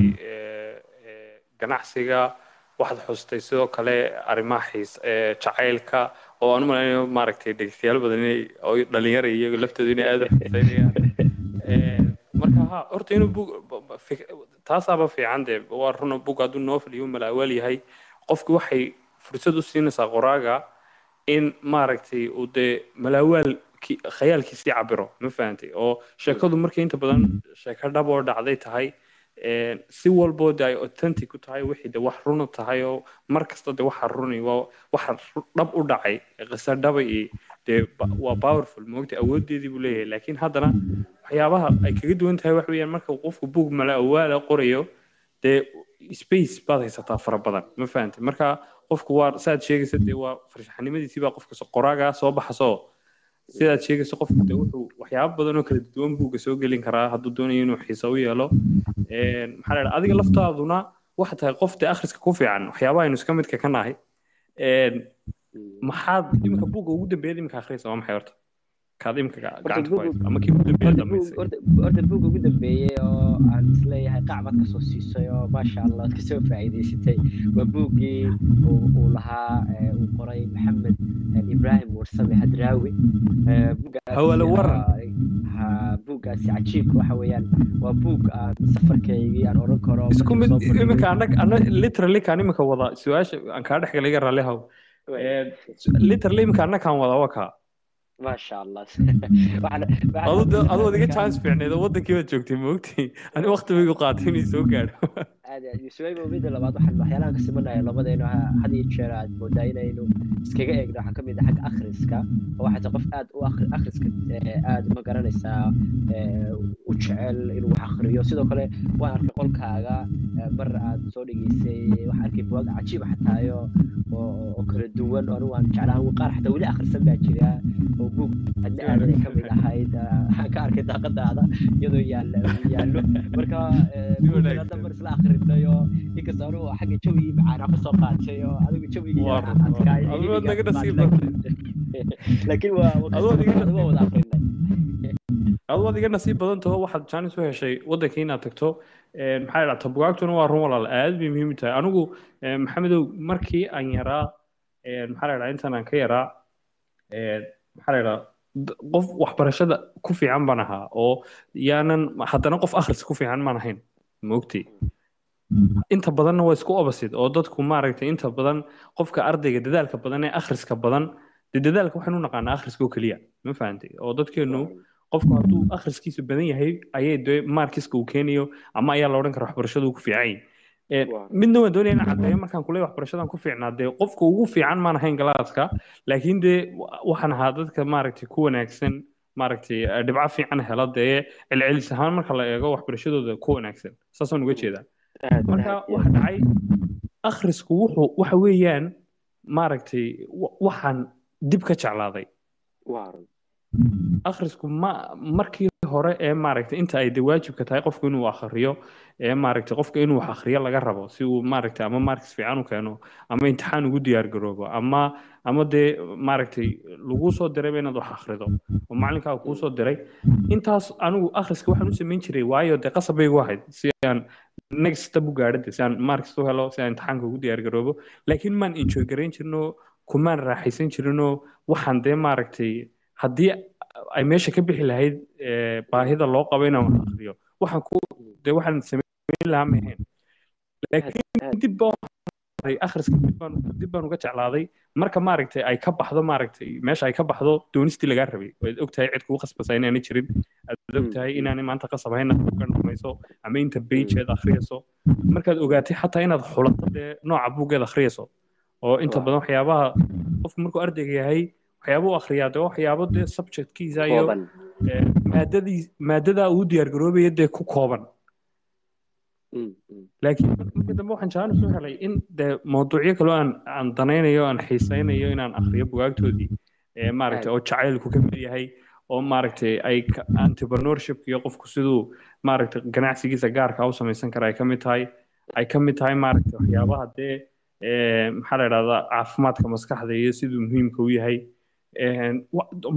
ganacsiga waxaad xustay sidoo kale arrimaha xiis jacaylka oo aan u malaynayo maaragtay dhegeystayaal badan inay dhalinyara iyago laftooda inay aada u xiiseynayaan marka ha horta inuu bug taasaaba fiican dee waa runa bug hadduu novel iyo malaawaal yahay. Qofki waxay fursad u siinaysaa qoraaga in maaragtay uu dee malaawaal khayaalkiisii cabiro ma fahantay oo sheekadu markay inta badan sheeko dhab oo dhacday tahay si walboo de ay authentic u tahay wixii de wax runa tahay oo mar kasta de waxa runi waa waxa dhab u dhacay qisa dhaba iyo dee waa powerful moogta awoodeedii buu leeyahay. Laakiin haddana waxyaabaha ay kaga duwan tahay wax weeyaan marka qofku buug mala awaala qorayo dee space baad haysataa fara badan ma fahantay marka qofku waa saaad sheegaysa dee waa farshaxanimadiisii baa qofka qoraagaa soo baxasoo sidaad sheegayso qofku de wuxuu waxyaabo badan oo kala duwan buuga soo gelin karaa. Hadduu doonayo inuu xiisa u yeelo. Maxaa la adiga laftaaduna waxa tahay qof dee akhriska ku fiican waxyaabaha aynu iska midka ka nahay. Maxaad iminka buugga ugu dambeeyad iminka akhriyaysa waa maxay horta ama kii ugu dambeeyey oo aan is leeyahay qacbad ka soo siisay oo maasha allah ad ka soo faa'iidaysatay waa buuggii uu lahaa uu qoray maxamed ibrahim warsame hadraawi buuggaasi cajiibka waxa weeyaan waa buug aan safarkaygii aan oran karo isku mid iminka anag ana literally kaan iminka wada su'aasha aan kaa dhex galay iga haw literally iminka annakaan wada waa kaa maasha allah aduu adiga chance fiicneed oo joogtay moogtay ani baygu qaatay inay soo gaadho aad suwayba midda labaad waxaan waxyaalahan ka simanaya labadeenu had iyo jeer aad moodaa inaynu iskaga eegno waxaa ka mid ah xagga akhriska oo qof aad u akhriska aad ma garanaysaa u jecel inuu wax akhriyo sidoo kale waan arkay qolkaaga mar aad soo dhegeysay waxaan arkay buwaag cajiib xataayo oo kala duwan oo anigu aan jeclaan qaar xataa weli akhrisan baa jira oo buug adna aadanay ka mid ahayd waxaan ka arkay daaqadaada iyadoo yaallo marka mar isla akhrinayo inkastoo anigu xagga jawigii macaanaa ka soo qaatay oo adigu jawigii adiga nasiib badan taho waxaad jaanis u heshay waddankii inaad tagto maxaa dhahta bugaagtuna waa run walaal aad bay muhiim u tahay anigu maxamedow markii aan yaraa maxaa la dhaha intaan aan ka yaraa maxaa la dhaha qof waxbarashada ku fiican baan ahaa oo yaanan haddana qof akhris ku fiican maan ahayn maogtay inta badanna waa isku obasid oo dadku maaragtay inta badan qofka ardayga dadaalka badan ee akhriska badan dee dadaalka waxaynu u naqaanaa akhriska oo keliya ma fahantay oo dadkeenu qofku hadduu akhriskiisu badan yahay ayay dee markiska uu keenayo ama ayaa la odhan kara waxbarashadu uu ku fiican yahay midna waan doonaya inaan caddeeyo markaan kuleeya waxbarashadan ku fiicnaa dee qofka ugu fiican maan ahayn galaaska laakiin dee waxaan ahaa dadka maaragtay ku wanaagsan maaragtay dhibco fiican hela dee celcelis ahaan marka la eego waxbarashadooda ku wanaagsan. Saasaan uga jeedaa marka waxa dhacay akhrisku wuxuu waxa weeyaan maaragtay waxaan dib ka jeclaaday. Akhrisku ma markii hore ee maaragtay inta ay dee waajibka tahay qofku inuu akhriyo ee maaragtay qofka inuu wax akhriyo laga rabo si uu maaragtay ama marks fiican u keeno ama imtixaan ugu diyaar garoobo ama ama dee maaragtay lagu soo dirayba inaad wax akhrido oo macalinkaa kuu soo diray. Intaas anigu akhriska waxaan u samayn jiray waayo dee qasab bay igu ahayd si aan next step u gaadho si aan marks u helo si aan imtixaanka ugu diyaar garoobo. Laakiin maan enjoy garayn jirno kumaan raaxaysan jirinoo waxaan dee maaragtay haddii ay meesha ka bixi lahayd baahida loo qabo inaan wax akhriyo waxaan ku dee waxaan samayn lahaa ma ahayn laakiin dib baan akhriska dib baan uga jeclaaday. Marka maaragtay ay ka baxdo maaragtay meesha ay ka baxdo doonistii lagaa rabay. Waad ogtahay cid kugu khasbasa inaanay jirin. Aad ogtahay inaanay maanta qasab ka dhumayso ama inta beigeed akhriyayso markaad ogaatay xataa inaad xulato dee nooca buuggeed akhriyayso oo inta badan waxyaabaha qofku markuu ardayga yahay waxyaaba u akhriyaa dee waxyaabo dee subjectkiisa iyo maadadii maadadaa uu diyaargaroobaya dee ku kooban laakiin markii dambe waxaan jaanis u helay in dee mawduucyo kaloo aan aan danaynayo aan xiisaynayo inaan akhriyo bugaagtoodii maaragtay oo jacaylku ka mid yahay oo maaragtay ay entrepreneurship iyo qofku siduu maaragtay ganacsigiisa gaarka u samaysan kara ay ka mid tahay ay ka mid tahay maaragtay waxyaabaha dee maxaa la idhahdaa caafimaadka maskaxda iyo siduu muhiimka u yahay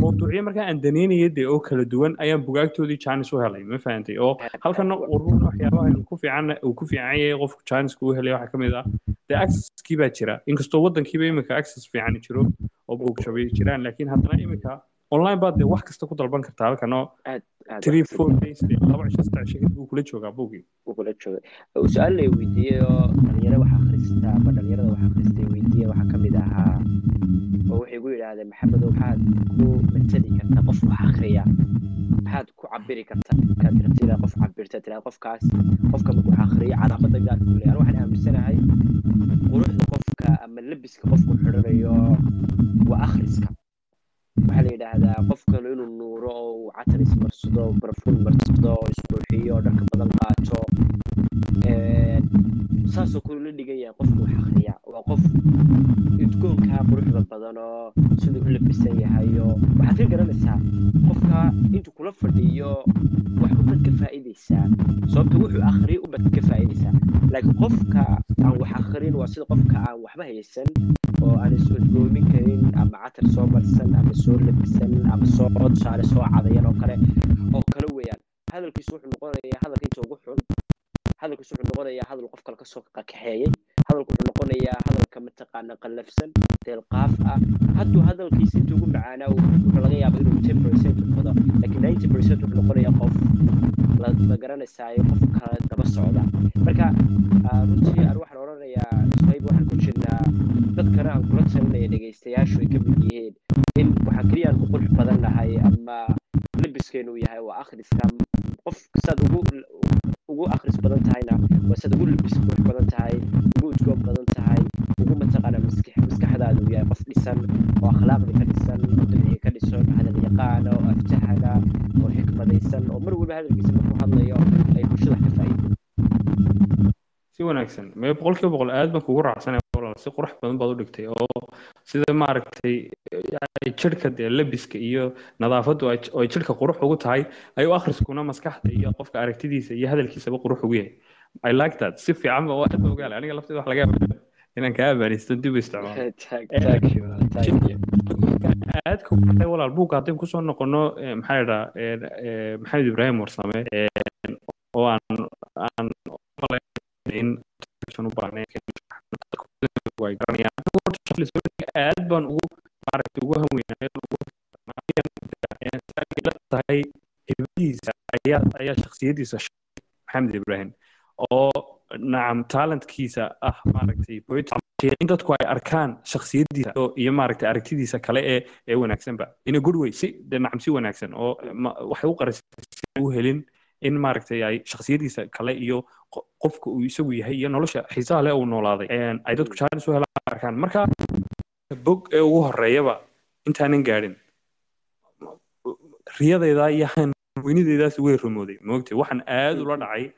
mawduucyo markaa aan daneynaya dee oo kala duwan ayaan bugaagtoodii jaanis u helay ma fahantay oo halkana ururna waxyaabaha ku fiican uu ku fiican yahay qofku jaaniska u helay waxaa ka mid ah dee accesskii baa jira inkastoo waddankiiba imika access fiican jiro oo buugshabay jiraan laakiin haddana imika online baad dee wax kasta ku dalban kartaa halkan oo three four days laba cisho saddex cisho kadib uu kula joogaa buugii kula jooga su'aal lay weydiiyey oo dhalinyaro wax akhrista ama dhalinyarada wax akhristay weydiiyey waxaa ka mid ahaa oo waxay gu yidhaahdeen maxamedow maxaad ku matali kartaa qof wax akhriya? Maxaad ku cabiri kartaa markaad qof cabirta tiraa qofkaas qofka markuu wax akhriya calaamada gaarka u leeyahay waxaan aaminsanahay quruxda qofka ama labiska qofku xidhanayo waa akhriska. Waxaa la yidhaahdaa qofkan inuu nuuro oo uu catar ismarsado barfuun marsado oo isqurxiyo dharka badan qaato saasoo kale la dhigan yahay qofku wax akhriya waa qof udgoonkaa quruxda badan oo siduu u labisan yahay oo waxaad ka garanaysaa qofka intuu kula fadhiyo wax ubad ka faa'iidaysaa sababta wuxuu akhriya ubad ka faa'iidaysaa laakiin qofka aan wax akhrin waa sida qofka aan waxba haysan oo aan is udgoomin karin ama catar soo marsan ama soo labisan ama soo tusaale soo cadayan oo kale oo kale weeyaan. Hadalkiisu wuxuu noqonayaa hadalka inta ugu xun hadalkiisu wuxuu noqonayaa hadal qof kale ka soo kaxeeyey hadalku wuxuu noqonayaa hadalka mataqaana qallafsan deelqaaf ah. Hadduu hadalkiisa inta ugu macaanaa wuxuu laga yaaba inuu ten percent wado laakiin ninety percent wuxuu noqonayaa qof ma garanaysaayo qof kale daba socda. Marka runtii aan waxaan odhanayaa sayb waxaan ku jirnaa dadkana aan kula talinaya dhegaystayaashu ay ka mid yihiin. In waxaan keliya qurux badan nahay ama labiskeenu yahay waa akhriska. Qof kastaad ugu badan tahayna waa sad ugu labis qurux badan tahay ugu udgoon badan tahay ugu mataqaana maskax maskaxdaadu yahay qof dhisan oo akhlaaqda ka dhisan oo dabciga ka dhisan hadal yaqaana oo aftahana oo xikmadaysan oo mar waliba hadalkiisa markuu hadlayo ay bulshada ka faa'iido si wanaagsan mee boqolkiiba boqol aad baan kugu raacsanay walaal si qurux badan baad u dhigtay oo sida maaragtay ay jidhka dee labiska iyo nadaafaddu ay ay jidhka qurux ugu tahay ayuu akhriskuna maskaxda iyo qofka aragtidiisa iyo hadalkiisaba qurux ugu yahay i like that si fiican ba aad ba ogaale aniga lafteeda wax laga yaaba inaan kaa abaanaysto dib u isticmaalo walaal buugga haddaynu ku soo noqono eh, maxaa idhaa maxamed ibraahim warsame eh, oo aan aan in u aad baan ugu maaragtay ugu hanweynahay ugu tahay hibadiisa ayaa ayaa shakhsiyadiisa maxamed ibraahim oo nacam talentkiisa ah maaragtay in dadku ay arkaan shakhsiyadiisa oo- iyo maaragtay aragtidiisa kale ee ee wanaagsanba in a good way si de nacam si wanaagsan oo waxay u qarisay si u helin in maaragtay ay shakhsiyadiisa kale iyo qo- qofka uu isagu yahay iyo nolosha xiisaha leh uu noolaaday. Ay dadku jaanis u helaan arkaan. Marka bog ee ugu horeeyaba intaanan gaadhin. Riyadayda iyo hanweynidaydaas way rumooday. Moogtay waxaan aad ula dhacay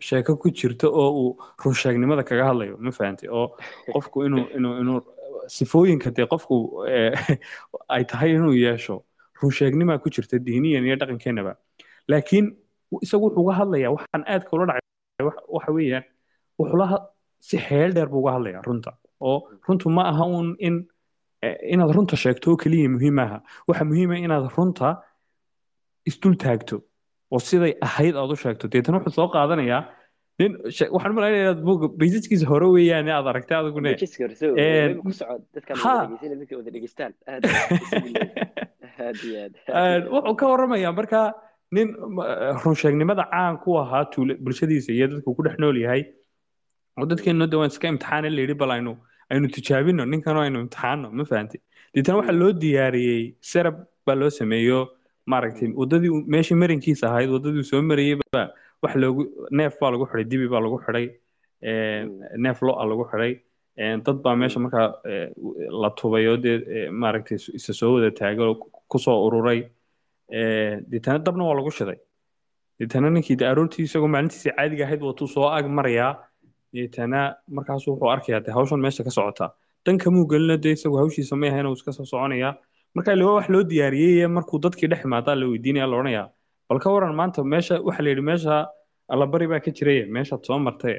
sheeko ku jirta oo uu runsheegnimada kaga hadlayo ma fahantay oo qofku inuu inuu inuu sifooyinka dee qofku ay tahay inuu yeesho runsheegnimaa ku jirta diiniyan iyo dhaqankeenaba laakiin isagu wuxuu uga hadlayaa waxaan aadka ula dhacay wax- waxa weeyaan wuxuu la had- si xeel dheer buu uga hadlayaa runta oo runtu ma aha un in inaad runta sheegto oo keliya muhiim maaha waxa muhiima inaad runta isdul taagto oo siday ahayd aad u sheegto deetana wuxuu soo qaadanayaa nin waxaan u malaynayaa inaad buugga baysaskiisa hore weeyaan aad aragtay adigune wuxuu ka warramayaa marka nin ma- runsheegnimada caan ku ahaa bulshadiisa iyo dadku ku dhex nool yahay oo dadkeenu de waan iska imtixaan la yidhi bal aynu aynu tijaabino ninkan aynu imtixaano ma fahantay deetana waxaa loo diyaariyey serab baa loo sameeyo maaragtay wadadii uu- meeshii marinkiisa ahayd wadadii uu soo marayey baa wax loogu neef baa lagu xidhay dibi baa lagu xidhay neef lo a lagu xidhay dad baa meesha markaa la tubay oo dee maaragtay is- isa soo wada taagay oo ku soo ururay deetana dabna waa lagu shiday deetana ninkii de aroortii isagoo maalintiisii caadiga ahayd watuu soo ag marayaa deetana markaasu wuxuu arkayaa de hawshan meesha ka socota. Dan kamuu gelina de isagu hawshiisa ma ahayn uu iska soo soconaya. Marka ile waa wax loo diyaariyey markuu dadkii dhex imaadaa la weydiinaya la odhanayaa. Bal ka waran maanta meesha waxa la yidhi meesha allabari baa ka jiray meeshaad soo martay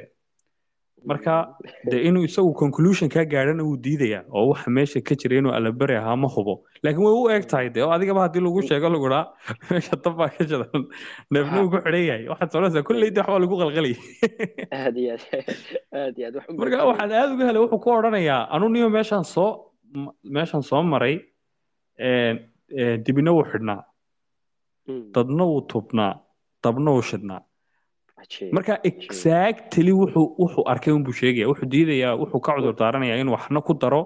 marka de inuu isagu conclusion kaa gaadhana wuu diidayaa oo waxa meesha ka jira inuu allabari ahaa ma hubo. Laakiin way u eg tahay de oo adigaba haddii lagu sheego lagu dhaa meesha dab baa ka jiran neefna uu ku xidhan yahay. Waxaad soconaysaa kolleyda waxbaa lagu qalqalayay aad iyo aad aad iyo marka waxaan aad uga helay wuxuu ku odhanayaa anu niyo meeshaan soo meeshaan soo maray dibina wuu xidhnaa Mm, dadna wuu tubnaa dabna wuu shidhnaa. Marka exactly wuxuu wuxuu arkay unbuu sheegaya wuxuu diidayaa wuxuu ka cudur daaranayaa inuu waxna ku daro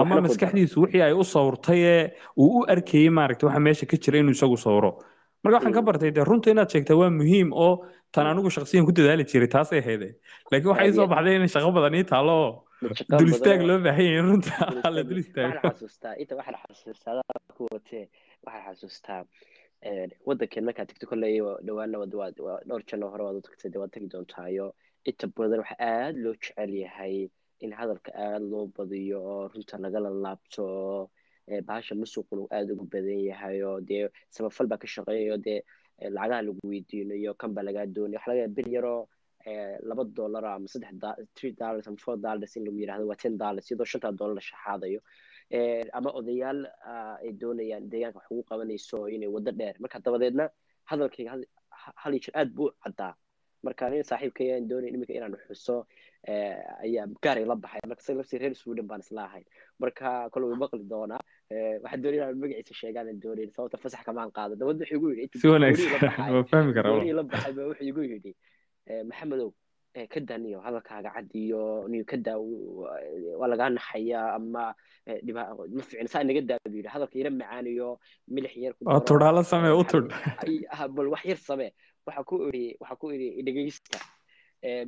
ama maskaxdiisu wixii ay u sawirtay ee uu u arkayey maaragtay waxa meesha ka jira inuu isagu sawiro. Marka waxaan ka Mm. bartay dee runta inaad sheegtaa waa muhiim oo tan anigu shakhsiyan ku dadaali jiray taasay ahayd. Laakiin waxay soo baxday in shaqo badan ii taalo oo dul istaag oo- loo baahan yahay in runta la dul istaago wadankeen markaad tagto kolley waa dhowr jano hore waad u tagtay dee waad tagi doontaayo inta badan waxaa aad loo jecel yahay in hadalka aad loo badiyo oo runta lagala laabto oo bahasha musuqun uu aad ugu badan yahay oo dee samafal baa ka shaqeeyayo dee ee, lacagaha lagu weydiinayo kan baa lagaa doonaya waxa laga yaaba bil yaroo ee, laba dollar ama saddex three dollars ama four dollars in lagu yidhahdo waa ten dollars iyadoo shantaa dollar la shaxaadayo ama odayaal ah, ay doonayaan deegaanka wax ugu qabanayso inay waddo dheer. Marka dabadeedna hadalkayga hal jeer aad buu caddaa. Marka nin saaxiibkay aan doonay iminka inaan xuso ee, ayaa gaaray la baxay. Marka isaga laftii reer sweden baan isla ahay. Marka kole way maqli doonaa. Ee, waxaan doonay inaan magaciisa sheegaan aan doonayn sababta fasax kamaan qaado. Dabadna wuxuu igu yidhi si wanaagsan waa fahmi karaa la baxay baa wuxuu igu yidhi ee, maxamedow ka daa niyo hadalkaaga cad iyo niyo ka waa lagaa naxayaa ama ma fiicna saa inaga daa buu yidhi hadalka yara macaan iyo milix yar tudhaalo samee u tudh bal wax yar samee waxa ku iri waxa ku iri dhegeysta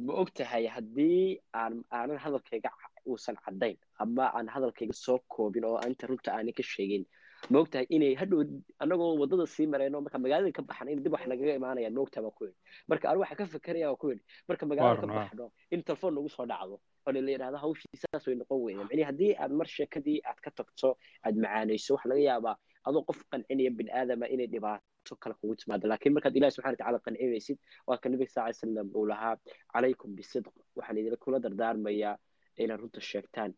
ma og tahay haddii aan aanan hadalkayga uusan caddayn ama aan hadalkayga soo koobin oo inta runta aanan ka sheegin ma og tahay inay hadhow annagoo waddada sii marayno marka magaalada ka baxan in dib wax nagaga imaanayaan ma og tahay baa ku yidhi. Marka anigu waxaa ka fekeraya waa ku yidhi. Marka magaalada ka baxno in telefoon nagu soo dhacdo oo la yidhahdo hawshii saas way noqon weyda macnihi haddii aad mar sheekadii aad ka tagto aad macaanayso waxa laga yaabaa adoo qof qancinaya bin aadama inay dhibaato kale kugu timaado. Laakiin markaad ilahi subxana watacaala qancinaysid waa ka nabiga sal ly uu lahaa calaykum bisidq. Waxaan idin kula dardaarmayaa inaad runta sheegtaan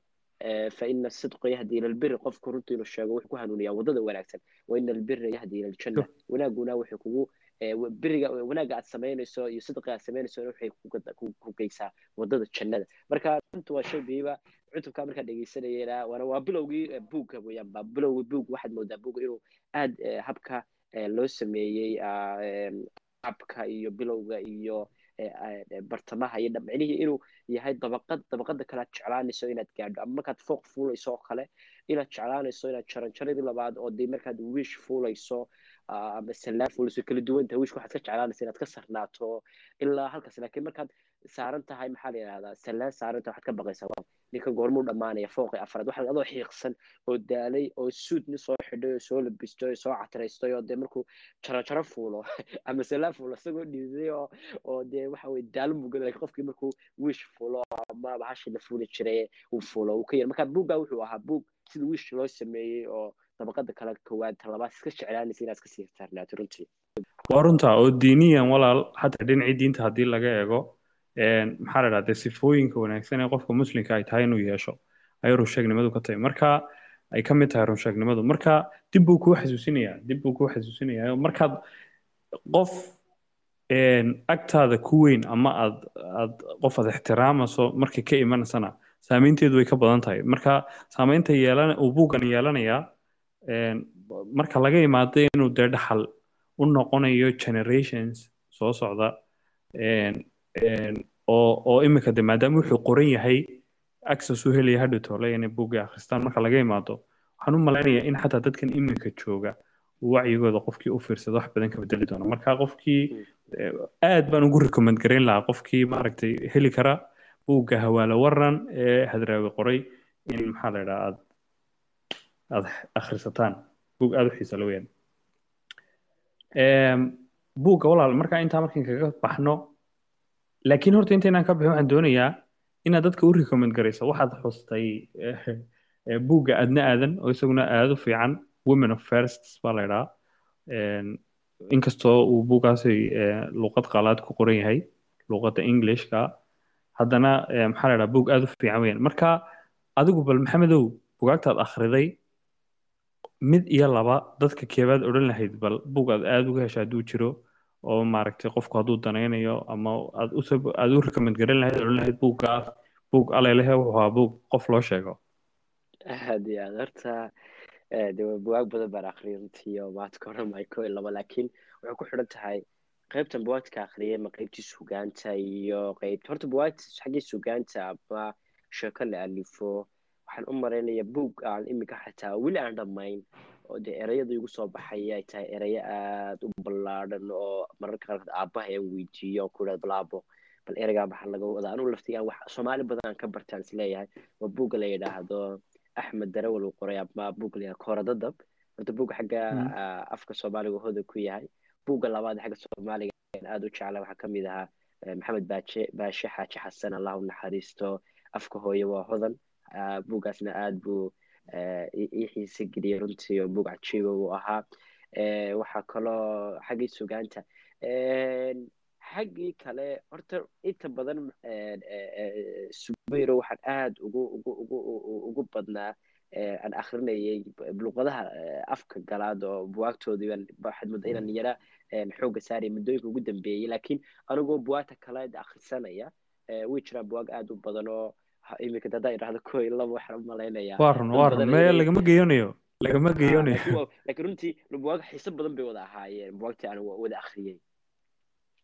fa ina sidqa yahdi ila albiri qofku runta inuu sheego wuxuu ku hanuuniyaa waddada wanaagsan wa ina albira yahdi ila aljanna wanaaguna wuxuu kugu beriga wanaagga aad samaynayso iyo sidqa aad samaynayso waxay ku geysaa waddada jannada marka runta waa shay muhiima cutubka markaa dhegeysanayena waana waa bilowgii buugga weeyaan baa bilowgii buug waxaad moodaa buugga inuu aad habka loo sameeyey habka iyo bilowga iyo bartamaha iyo dhamcnihii inuu yahay dabaqad dabaqada kale aad jeclaanayso inaad gaadho. Ama markaad fooq fuulayso oo kale inaad jeclaanayso inaad jaranjaradii labaad oo dee markaad wish fuulayso ama sallaan fuulayso kala duwanta wishka waxaad ka jeclaanaysa inaad ka sarnaato ilaa halkaas. Laakiin markaad saaran tahay maxaa la yidhahdaa sallaan saaran tahay waxaad ka baqaysaa ninka goormuu dhammaanaya fooqi afraad waxaad adoo xiiqsan oo daalay oo suudni soo xidhay oo soo labistay oo soo catiraystay oo dee markuu jarajaro fuulo ama sallaan fuulo isagoo dhiiday oo oo dee waxa weye daalo mugan laakiin qofkii markuu wish fuulo ama bahashii la fuuli jiray uu fuulo uu ka yar. Marka buuggaa wuxuu ahaa buug sida wish loo sameeyey oo dabaqada kale koowaad talabaad iska jeclaanaysa inaad iska sii saarnaato runtii. Waa runta oo diiniyan walaal xataa dhinacii diinta haddii laga eego maxaa la dhahdaa sifooyinka wanaagsan ee qofka muslimka ay tahay inuu yeesho ayay runsheegnimadu ka tahay. Marka ay ka mid tahay runsheegnimadu marka dib buu kuu xasuusinayaa dib buu kuu xasuusinayaa. Markaad qof agtaada ku weyn ama aad aad qof aad ixtiraamayso markay ka imanaysana saameynteedu way ka badan tahay. Marka saameynta yeelan uu buuggan yeelanayaa marka laga imaado inuu dee dhaxal u noqonayo generations soo socda oo oo imika de maadaama wuxuu qoran yahay access u helaya hadhow toole inay buugga akhristaan marka laga imaado waxaan u malaynayaa in xataa dadkan iminka jooga wacyigooda qofkii u fiirsado wax badan ka bedeli doono. Marka qofkii aad baan ugu recommend garayn lahaa qofkii maaragtay heli kara buugga hawaalo waran ee hadraawi qoray in maxaa la idhaha aad aad akhrisataan buug aada u xiisa la weyaan buugga walaal markaa intaa markan kaga baxno laakiin horta intaynaan ka bixin waxaan doonayaa inaad dadka u recommend garayso waxaad xustay buugga adna aadan oo isaguna aada u fiican women of firsts baa la inkastoo uu buuggaasi luqad qalaad ku qoran yahay luqadda englishka haddana maxaa la idhaha buug aada u fiican weyaan marka adigu bal maxamedow bugaagtaad akhriday mid iyo laba dadka keebaad odhan lahayd bal buug aad aada uga hesha hadduu jiro oo maaragtay qofku hadduu danaynayo ama aad u recommend garan lahayd odhan lahayd buuggaas buug alelehe wuxuu ahaa buug qof loo sheego. Aad iyo aad horta de buwaag badan baan akhriyay runtii oo maanta ka horan maayo ko iyo laba laakiin waxay ku xidhan tahay qaybtan buwaagta akhriyay ma qaybtii sugaanta iyo qaybta horta buwaagta xaggii sugaanta ama sheeko la alifo waxaan u maraynaya buug aan imika xataa weli aan dhammayn oo dee ereyada igu soo baxay ay tahay ereyo aada u ballaadhan oo mararka qaarkood aabbaha aan weydiiyo oo ku idhahdo bal aabo bal ereygaa maxaa laga wadaa. Anugu laftigaan wax soomaali badan ka bartaan is leeyahay waa buugga la yidhaahdo axmed darawal uu qoray ama buugga la yidhahdo kooradadab horta buugga xagga afka soomaaliga hoda ku yahay. Buugga labaad xagga soomaaliga aada u jecla waxaa ka mid ahaa maxamed baaje baashe xaaji xasan allah u naxariisto. Afka hooye waa hodan. Buuggaasna aada buu ii xiise geliyay runtii oo buug cajiiba uu ahaa. Waxaa kaloo xaggii sugaanta. Xaggii kale horta inta badan subayro waxaan aada ugu ugu ugu ugu badnaa. Aan akrinayay luqadaha afka galaad oo buwaagtoodii waxaad mudda inaan yara xoogga saaraya muddooyinka ugu dambeeyey laakiin anigoo buwaagta kale akrisanaya way jiraan buwaag aada u badan oo iminka dadaa idhahdo ko iyo laba waxaan u malaynayaa waa run waa run. maya lagama geyonayo lagama geyonayo laakiin runtii buwaag xiiso badan bay wada ahaayeen. Buwaagtii aan wada akhriyey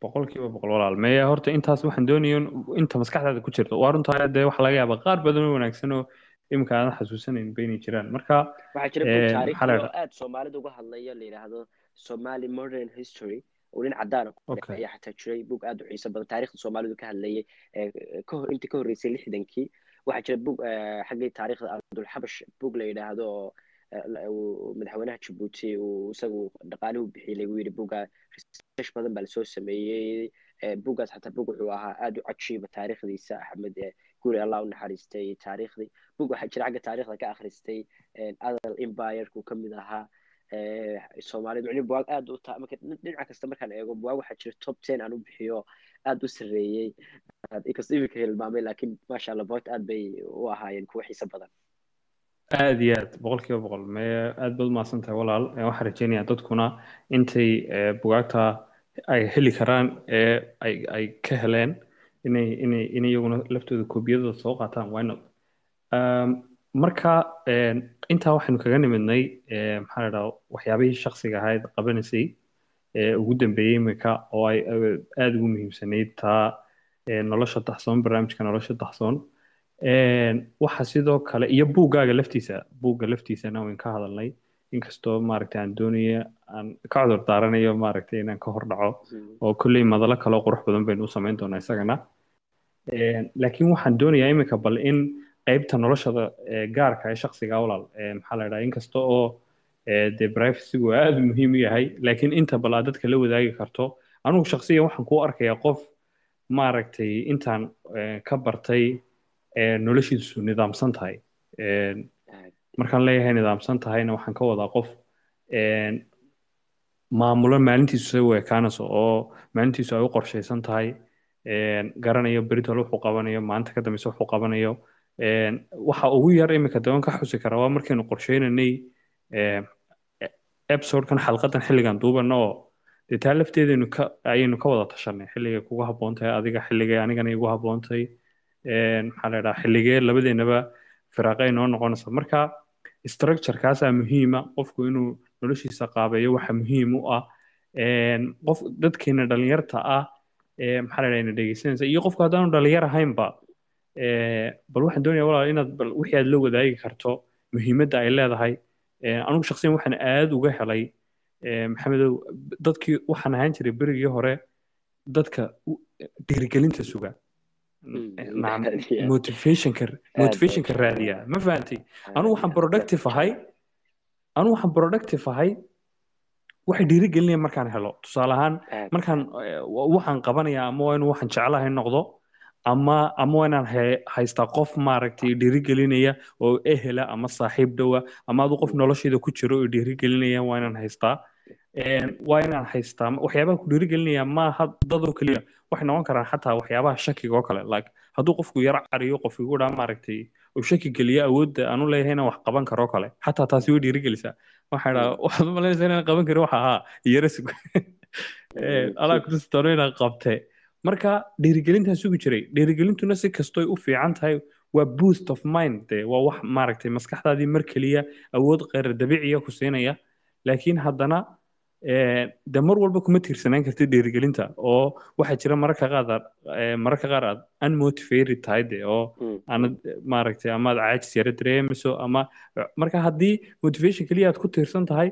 boqolkiiba boqol walaal. Maya horta intaas waxaan doonaya inta maskaxdaada ku jirta waa runtaa dee waxaa laga yaabaa. Qaar badan oo wanaagsan oo iminka aadan xasuusanayn baynay jiraan. Marka waxaa jira buug taariikhi oo aada soomaalida uga hadlaya la yidhaahdo somali modern history oo nin cadaan Okay. ayaa xataa jiray bug aad u xiiso badan taariikhda soomaalidu ka hadlayay intii ka horreysay lixdankii waxaa jira bug xaggii taariikhda abdulxabash bug la yidhaahdo oo madaxweynaha jabuuti uu isagu dhaqaalihii u bixiyey lagu yidhi buga research badan baa la soo sameeyey bugaas xataa bug wuxuu ahaa aad u cajiiba taariikhdiisa axmed guri allah u naxariistay taariikhdii bug waxaa jira xagga taariikhda ka akhristay adal empire-ku ka mid ahaa soomaalida macnihi bugaag aad u taa. Marka dhinaca kasta markaan eego bugaag waxaa jira top ten aan u bixiyo aad u sarreeyey inkastoo iminka hilmaamay laakiin maasha allah bugaagta aad bay u ahaayeen kuwa xiiso badan. Aad iyo aad boqol kiiba boqol. Me aad baad umahadsan tahay walaal. Waxaan rajeynayaa dadkuna intay bugaagta ay heli karaan ee ay ay ka heleen inay inay in iyaguna laftooda koobiyadooda soo qaataan. Why not? Um, marka intaa waxaynu kaga nimidnay maxaa la waxyaabihii shakhsiga ahayd qabanaysay ugu dambeeyey imika oo ay aada ugu muhiimsanayd taa nolosha daxsoon barnaamijka nolosha daxsoon. Waxa sidoo kale iyo buuggaaga laftiisa buugga laftiisana wayn ka hadalnay. Inkastoo maaragtay aan doonaya aan ka cudur daaranayo maaragtay inaan ka hor dhaco oo kolley madalo kale oo qurux badan baynu u samayn doonaa isagana. Laakiin waxaan doonayaa imika bal in qeybta noloshada gaarka ee shakhsiga walaal maxaa la dhahaa inkasta oo ee, dee privacygu aada muhiim u yahay laakiin inta bal aad dadka la wadaagi karto anigu shakhsiyan waxaan kuu arkayaa qof maaragtay intaan ka bartay noloshiisu nidaamsan tahay. Markaan leeyahay nidaamsan tahayna waxaan ka wadaa qof maamulo maalintiisu say u oo maalintiisu ay u qorshaysan tahay garanayo beritol wuxuu qabanayo maalinta ka dambeysa wuxuu qabanayo waxa ugu yar imika daban ka xusi kara waa markaynu qorsheynanay ee, episodekan xalqadan xilligan duubana oo dee taa lafteedaynu ka ayaynu ka wada tashanay. Xilligay kugu habboon tahay adiga xilligay anigana igu habboon tahay een, maxaa la dhahaa xilligee labadeenaba firaaqe ay noo noqonaysa marka structurekaasaa muhiima. Qofku inuu noloshiisa qaabeeyo waxa muhiim u ah. Qof dadkeena dhalinyarta ah maxaa la dhahaa ina dhegeysanaysa iyo qofku haddaanu dhalinyar ahaynba bal waxaan doonayaa walaal inaad bal wixii aad la wadaagi karto muhiimadda ay leedahay. Ee, anigu shakhsiyan waxaan aad uga helay. Ee, maxamedow dadkii waxaan ahaan jiray berigii hore dadka dhiirigelinta suga. Nacam raadiya. motivationka motivationka raadiya. Ma fahantay anigu waxaan productive ahay. Anigu waxaan productive ahay. Waxay dhiirigelinaya markaan helo. Tusaale ahaan markaan eh, wa- waxaan qabanaya ama waa inuu waxaan jeclahay noqdo ama ama he- haystaa qof maaragtay dhiirigelinaya oo ehela ama saaxiib dhowa ama adu qof noloshayda ku jiro oo dhiirigelinaya waa inaan haystaa waa inaan haystaa waxyaabaha ku dhiirigelinaya maaha dadoo keliya waxay noqon karaan xataa waxyaabaha shakiga oo kale like hadduu qofku yaro cariyo qof igu dhaa maaragtay uu shaki geliyo awoodda aanu leeyahay inaan wax qaban karo kale xataa taasi way dhiirigelisaa waxaa dhaa waxaad u malaynaysaa inaan qaban karin? Waxa ahaa sug Ee, alaa doono inaan qabte marka dhiirigelintaan sugi jiray dhiirigelintuna si kastoy u fiican tahay waa boost of mind de waa wax maaragtay maskaxdaadii mar keliya awood qeyr dabiiciya ku siinaya. Laakiin haddana ee, de mar walba kuma tiirsanaan kartid dhiirigelinta oo waxaa jira mararka qaar ee, mararka qaar aad unmotivated tahay de oo aanad maaragtay ama aad caajis yara dareemayso ama marka haddii motivation keliya aad ku tiirsan tahay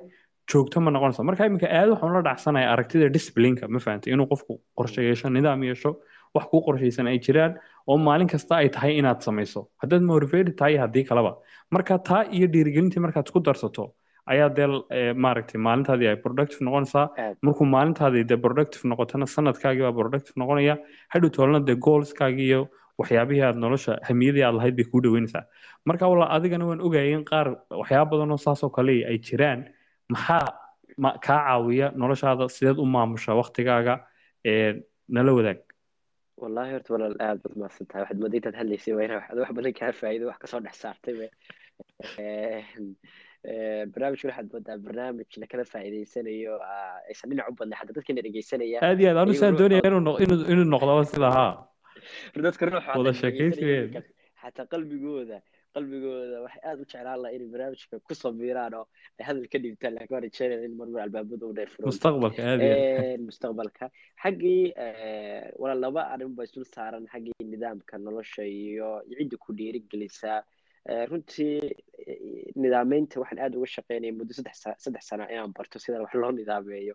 joogto ma noqonayso marka iminka aad waxaan la dhacsanaya aragtida disciplineka ma fahantay inuu qofku qorshe yeesho nidaam yeesho wax kuu qorshaysan ay jiraan oo maalin kasta ay tahay inaad samayso. Haddaad motivated tahay haddii kaleba marka taa iyo dhiirigelintii markaad isku darsato ayaa dee eh, maaragtay maalintaadii ay productive noqonaysaa. Markuu maalintaadii dee productive noqotana sanadkaagii baa productive noqonaya. Hadhow toolna dee goalskaagii iyo waxyaabihii aad nolosha hamiyadii aad lahayd bay kuu dhaweynaysaa marka walla adigana waan ogayay in qaar waxyaaba badan oo saasoo kale ay jiraan maxaa ma kaa caawiya noloshaada sideed u maamusha waktigaaga ee nala wadaag? Wallahi horta walaal aad baad mahadsan tahay waxaad mooday intaad hadlaysay waa inaa wax badan kaa faa'iido wax ka soo dhex saartay be barnaamijkan waxaad moodaa barnaamij lakala faa'iidaysanayo aysan dhinac u badnay xataa dadkana dhegeysanaya aad iyo aad anu saan doonaya inuu noq- inuu inuu noqdo sida haa dadka ruux xataa Wada sheekaysi xataa qalbigooda qalbigooda waxay aad u jeclaan lahaa inay barnaamijka ku sabiiraan oo ay hadal ka dhibtaan laakiin waan rajeynaya in marmar albaabada u dheer furo mustaqbalka aad iyo aad. Een, mustaqbalka. Xaggii walaal laba arrin baa isdul saaran xaggii nidaamka nolosha iyo cidda ku dhiirigelisaa Eh, runtii nidaameynta waxaan aad uga shaqeynaya muddo saddex sa- saddex sano inaan barto sida wax loo nidaameeyo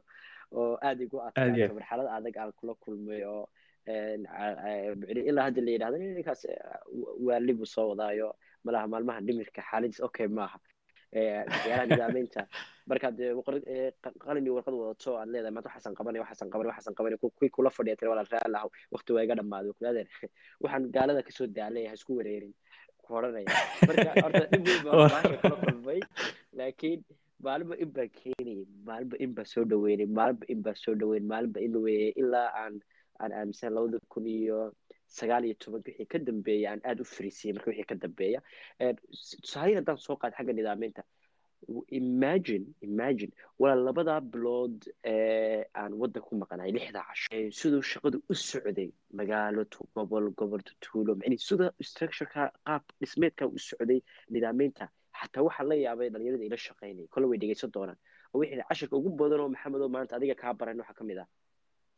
oo aad igu adkaata marxalad adag aan kula kulmay oo ilaa hadda la yidhahdo ninkaas waali buu soo wadaayo malaha maalmaha dhimirka xaaladiis okay maaha. Waxyaalaha nidaameynta markaad qalin iyo warqad wadato aad leedahay maanta waxaasan qabanay waxaasan qabanay waxaasan qabanay kuwii kula fadhiya tiri walaal raali lahow waqti waa iga dhammaaday kulaadeer waxaan gaalada ka soo daalay ha isku wareerin. Ku odhanaya marka horta dhib weyn baa baasha kula kulmay laakiin maalinba in baa keenayay maalinba in baa soo dhaweynay maalinba in baa soo dhaweyn maalinba in weeyay ilaa aan aan aaminsan labada kun iyo sagaal iyo tobanka wixii ka dambeeya aan aada u fariisiyay marka wixii ka dambeeya tusaale haddaan soo qaad xagga nidaameynta imagine imagine. walaa labadaa bilood aan waddan ku maqanay lixdaa casho siduu shaqadu u socday magaalo gobol gobol tuulo macni sida structureka qaab dhismeedka u socday nidaameynta xataa waxaa la yaabay dhalinyarada ila shaqaynay kole way dhegeysan doonaan oo wixii casharka ugu badan oo maxamedo maanta adiga kaa baran waxaa ka mid ah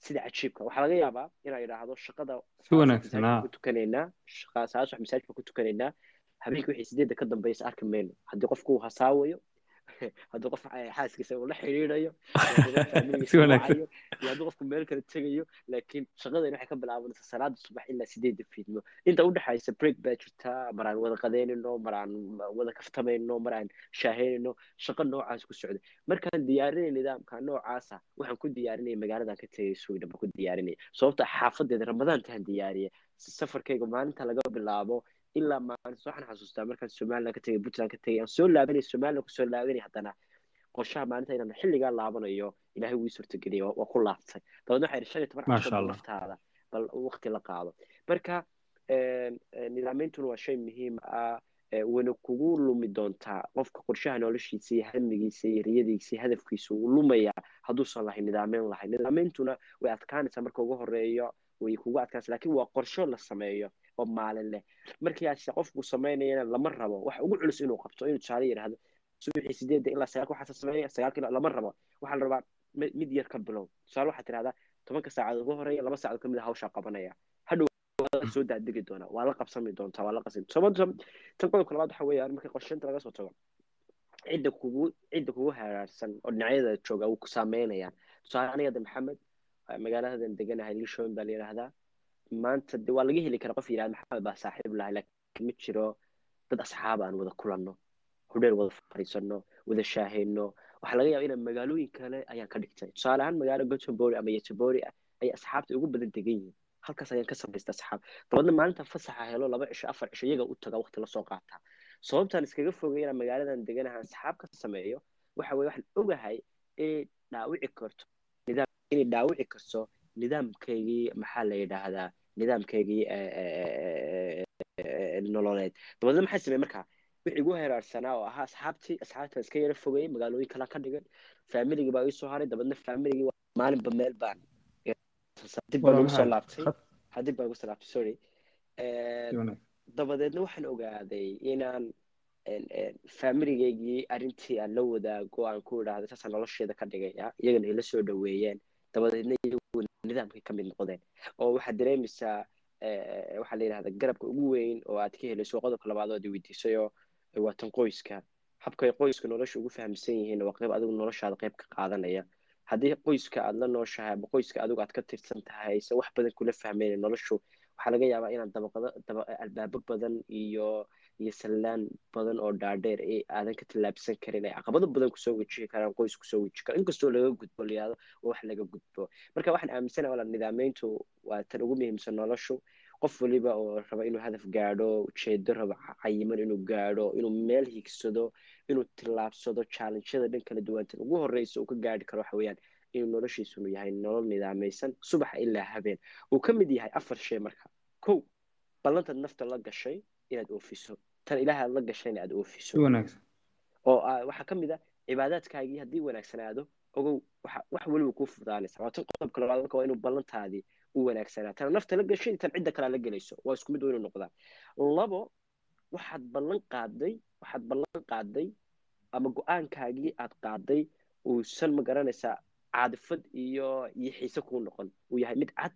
sida cajiibka waxaa laga yaabaa inaa idhaahdo shaqada wanaagsan ku tukanaynaa saas wax masaajidka ku tukanaynaa habeenkii wixii sideedda ka dambaysa arki mayno. Haddii qofku uu hasaawayo haddii qof xaaskiisa uu la xiriirayo iyo haddii qofku meel kale tegayo laakiin shaqadan waxay ka bilaabanaysa salaada subax ilaa sideedda fiidmo inta udhexaysa break baa jirtaa mar aan wada qadeynayno mar aan wada kaftamayno mar aan shaaheynayno shaqo noocaas ku socda markaan diyaarinay nidaamka noocaasa waxaan ku diyaarinaya magaaladan ka tegay sweden baan ku diyaarinaya sababta xaafadeeda ramadaantaan diyaariya safarkayga maalinta laga bilaabo ilaa maalinta waxaan xasuustaa markaan somaliland ka tegay puntland ka tegay aan soo laabanay somaliland ku soo laabanay haddana qorshaha maalinta inaan xilligaa laabanayo ilaahay wii suurtageliyay waa ku laabtay dabeedna waxay shan iyo toban naftaada bal waqti la qaado marka nidaameyntuna waa shay muhiim ah wana kugu lumi doontaa qofka qorshaha noloshiisa iyo hamigiisa iyo riyadiisa iyo hadafkiisa uu lumayaa hadduusan lahayn nidaameyn lahayn nidaameyntuna way adkaanaysaa marka ugu horeeyo way kugu adkaanaysa laakiin waa qorsho la sameeyo oo maalin leh. Markiiaase qofku samaynayana lama rabo. Waxa ugu culus inuu qabto inuu tusaale yidhaahdo subaxii sideedda ilaa sagaalka waxaasa sameeya sagaalka ilaa lama rabo. Waxaa la rabaa mid yar ka bilow. Tusaale waxaa tidhahdaa tobanka saacadood ugu horreeya laba saacadood ka mid a hawshaa qabanaya. Hadhow soo daadegi doonaa waa la qabsami doontaa waa la sababta tan qodobka labaad waxa weeyaan marka qorsheynta laga soo tago cidda kugu cidda kugu haraarsan oo dhinacyada jooga ku saameynayaan tusaale aniga de maxamed magaaladan deganahay lishoon baa la yidhaahdaa maanta de waa laga heli karaa qof yidhahda maxamed baa saaxiib lahay laakiin ma jiro dad asxaab aan wada kulanno hudheer wada fadhiisano wada shaahayno. Waxaa laga yaaba inaan magaalooyin kale ayaan ka dhigtay. Tusaale ahaan magaalo gothenburg ama yetebori ah ay asxaabta ugu badan degan yihiin. Halkaas ayaan ka samaysta asxaab. Dabeedna maalinta fasaxa helo laba cisho afar cisho iyaga u taga waqti la soo qaataa sababtaan iskaga fogay inaan magaaladan deganaha asxaab ka sameeyo waxa weye waxaan ogahay inay dhaawici karto nidaam inay dhaawici karto nidaamkaygii maxaa la yidhaahdaa nidaamkaygii nololeed. Dabeedna maxay samey markaa? Wixii igu heraarsanaa oo ahaa asxaabtii asxaabtan iska yara fogayay magaalooyin kalaan ka dhigan faamiligii baa iisoo haray dabeedna faamiligii maalinba meel baan. Dib baan ugu soo laabtay dib baan ugu soo laabtay sorry. Dabadeedna waxaan ogaaday inaan faamiligaygii arrintii aan la wadaago aan ku idhaahday saasaan nolosheeda ka dhigaya iyagana ila soo dhaweeyeen dabadeedna nidaamkay ka mid noqdeen oo waxaad dareemaysaa waxaa la yidhahda garabka ugu weyn oo aad ka helayso qodobka labaad oo aad weydiisayoo waa tan qoyska. Habkay qoyska nolosha ugu fahamsan yihiin waa qayb adigu noloshaada qayb ka qaadanaya. Haddii qoyska aad la nooshahay ama qoyska adigu aad ka tirsan tahay aysan wax badan kula fahmaynin noloshu waxaa laga yaabaa inaad dabaqado daba albaabo badan iyo iyo sallaan badan oo dhaadheer ee aadan ka tallaabsan karin ay caqabado badan ku soo wejihi karaan qoys ku soo weji karo inkastoo laga gudbo layado waa wax laga gudbo. Marka waxaan aaminsanaha wala nidaameyntu waa tan ugu muhiimsan noloshu qof waliba oo raba inuu hadaf gaadho ujeedo raba cayiman inuu gaadho inuu meel higsado inuu tillaabsado challengeyada dhan kala duwantan ugu horeysa uu ka gaadhi karo waxa weeyaan inuu noloshiisunu yahay nolol nidaameysan subaxa ilaa habeen. Uu ka mid yahay afar shay marka. Kow ballantaad nafta la gashay inaad oofiso tan ilaaha aad la gashayna aad oofiso oo waxaa ka mid a cibaadaadkaagii haddii wanaagsanaado ogow wax weliba kuu fudaanaysa waa tan qodobka labaad marka waa inuu ballantaadii u wanaagsanaa tan nafta la gashay tan cidda kalea la gelayso waa isku mid inuu noqdaa labo waxaad ballan qaaday waxaad ballan qaaday ama go'aankaagii aad qaaday uusan ma garanaysaa caadifad iyo iyo xiise kuu noqon uu yahay mid cad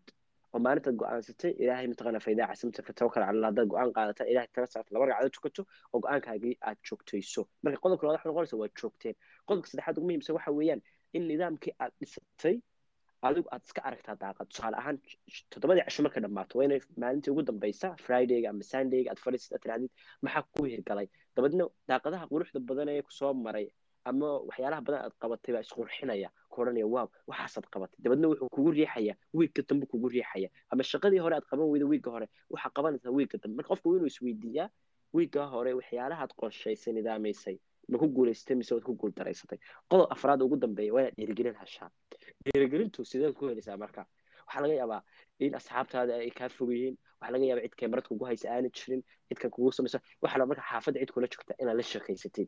oo maalintaad go'aansatay ilaahay mataqaana faidaa casimta fatawakal cala haddaad go'aan qaadata ilahay tala saarta laba ragcadood tukato oo go'aankaagii aad joogtayso. Marka qodobka labaad waxa noqonaysa waa joogteen. Qodobka saddexaad ugu muhiimsan waxa weeyaan in nidaamkii aad dhisatay adigu aad iska aragtaa daaqad. Tusaale ahaan toddobadii cisho marka dhammaato waa inay maalintii ugu dambaysa fridayga ama sundayga aad fadhiisad aad tirahdid maxaa ku hirgalay? Dabeedna daaqadaha quruxda badan ee ku soo maray ama waxyaalaha badan aad qabatay baa isqurxinaya ku odhanaya waaw waxaasaad qabatay dabeedna wuxuu kugu riixaya wiigka dambe kugu riixaya ama shaqadii hore aad qaban weyda wiigga hore waxaa qabanaysaa wiigga dambe marka qofku inuu isweydiiyaa wiigga hore waxyaalahaad qorshaysay nidaamaysay ma ku guulaystay mise waad ku guuldaraysatay qodob afraad ugu dambeeya waa inaad dhiirigelin hashaa dhiirigelintu sideed ku helaysaa marka waxaa laga yaabaa in asxaabtaada ay kaa fog yihiin waxaa laga yaabaa cid kamarad kugu haysa aanay jirin cidkan kugu samaysa waxaa marka xaafadda cid kula joogta inaad la sheekaysatid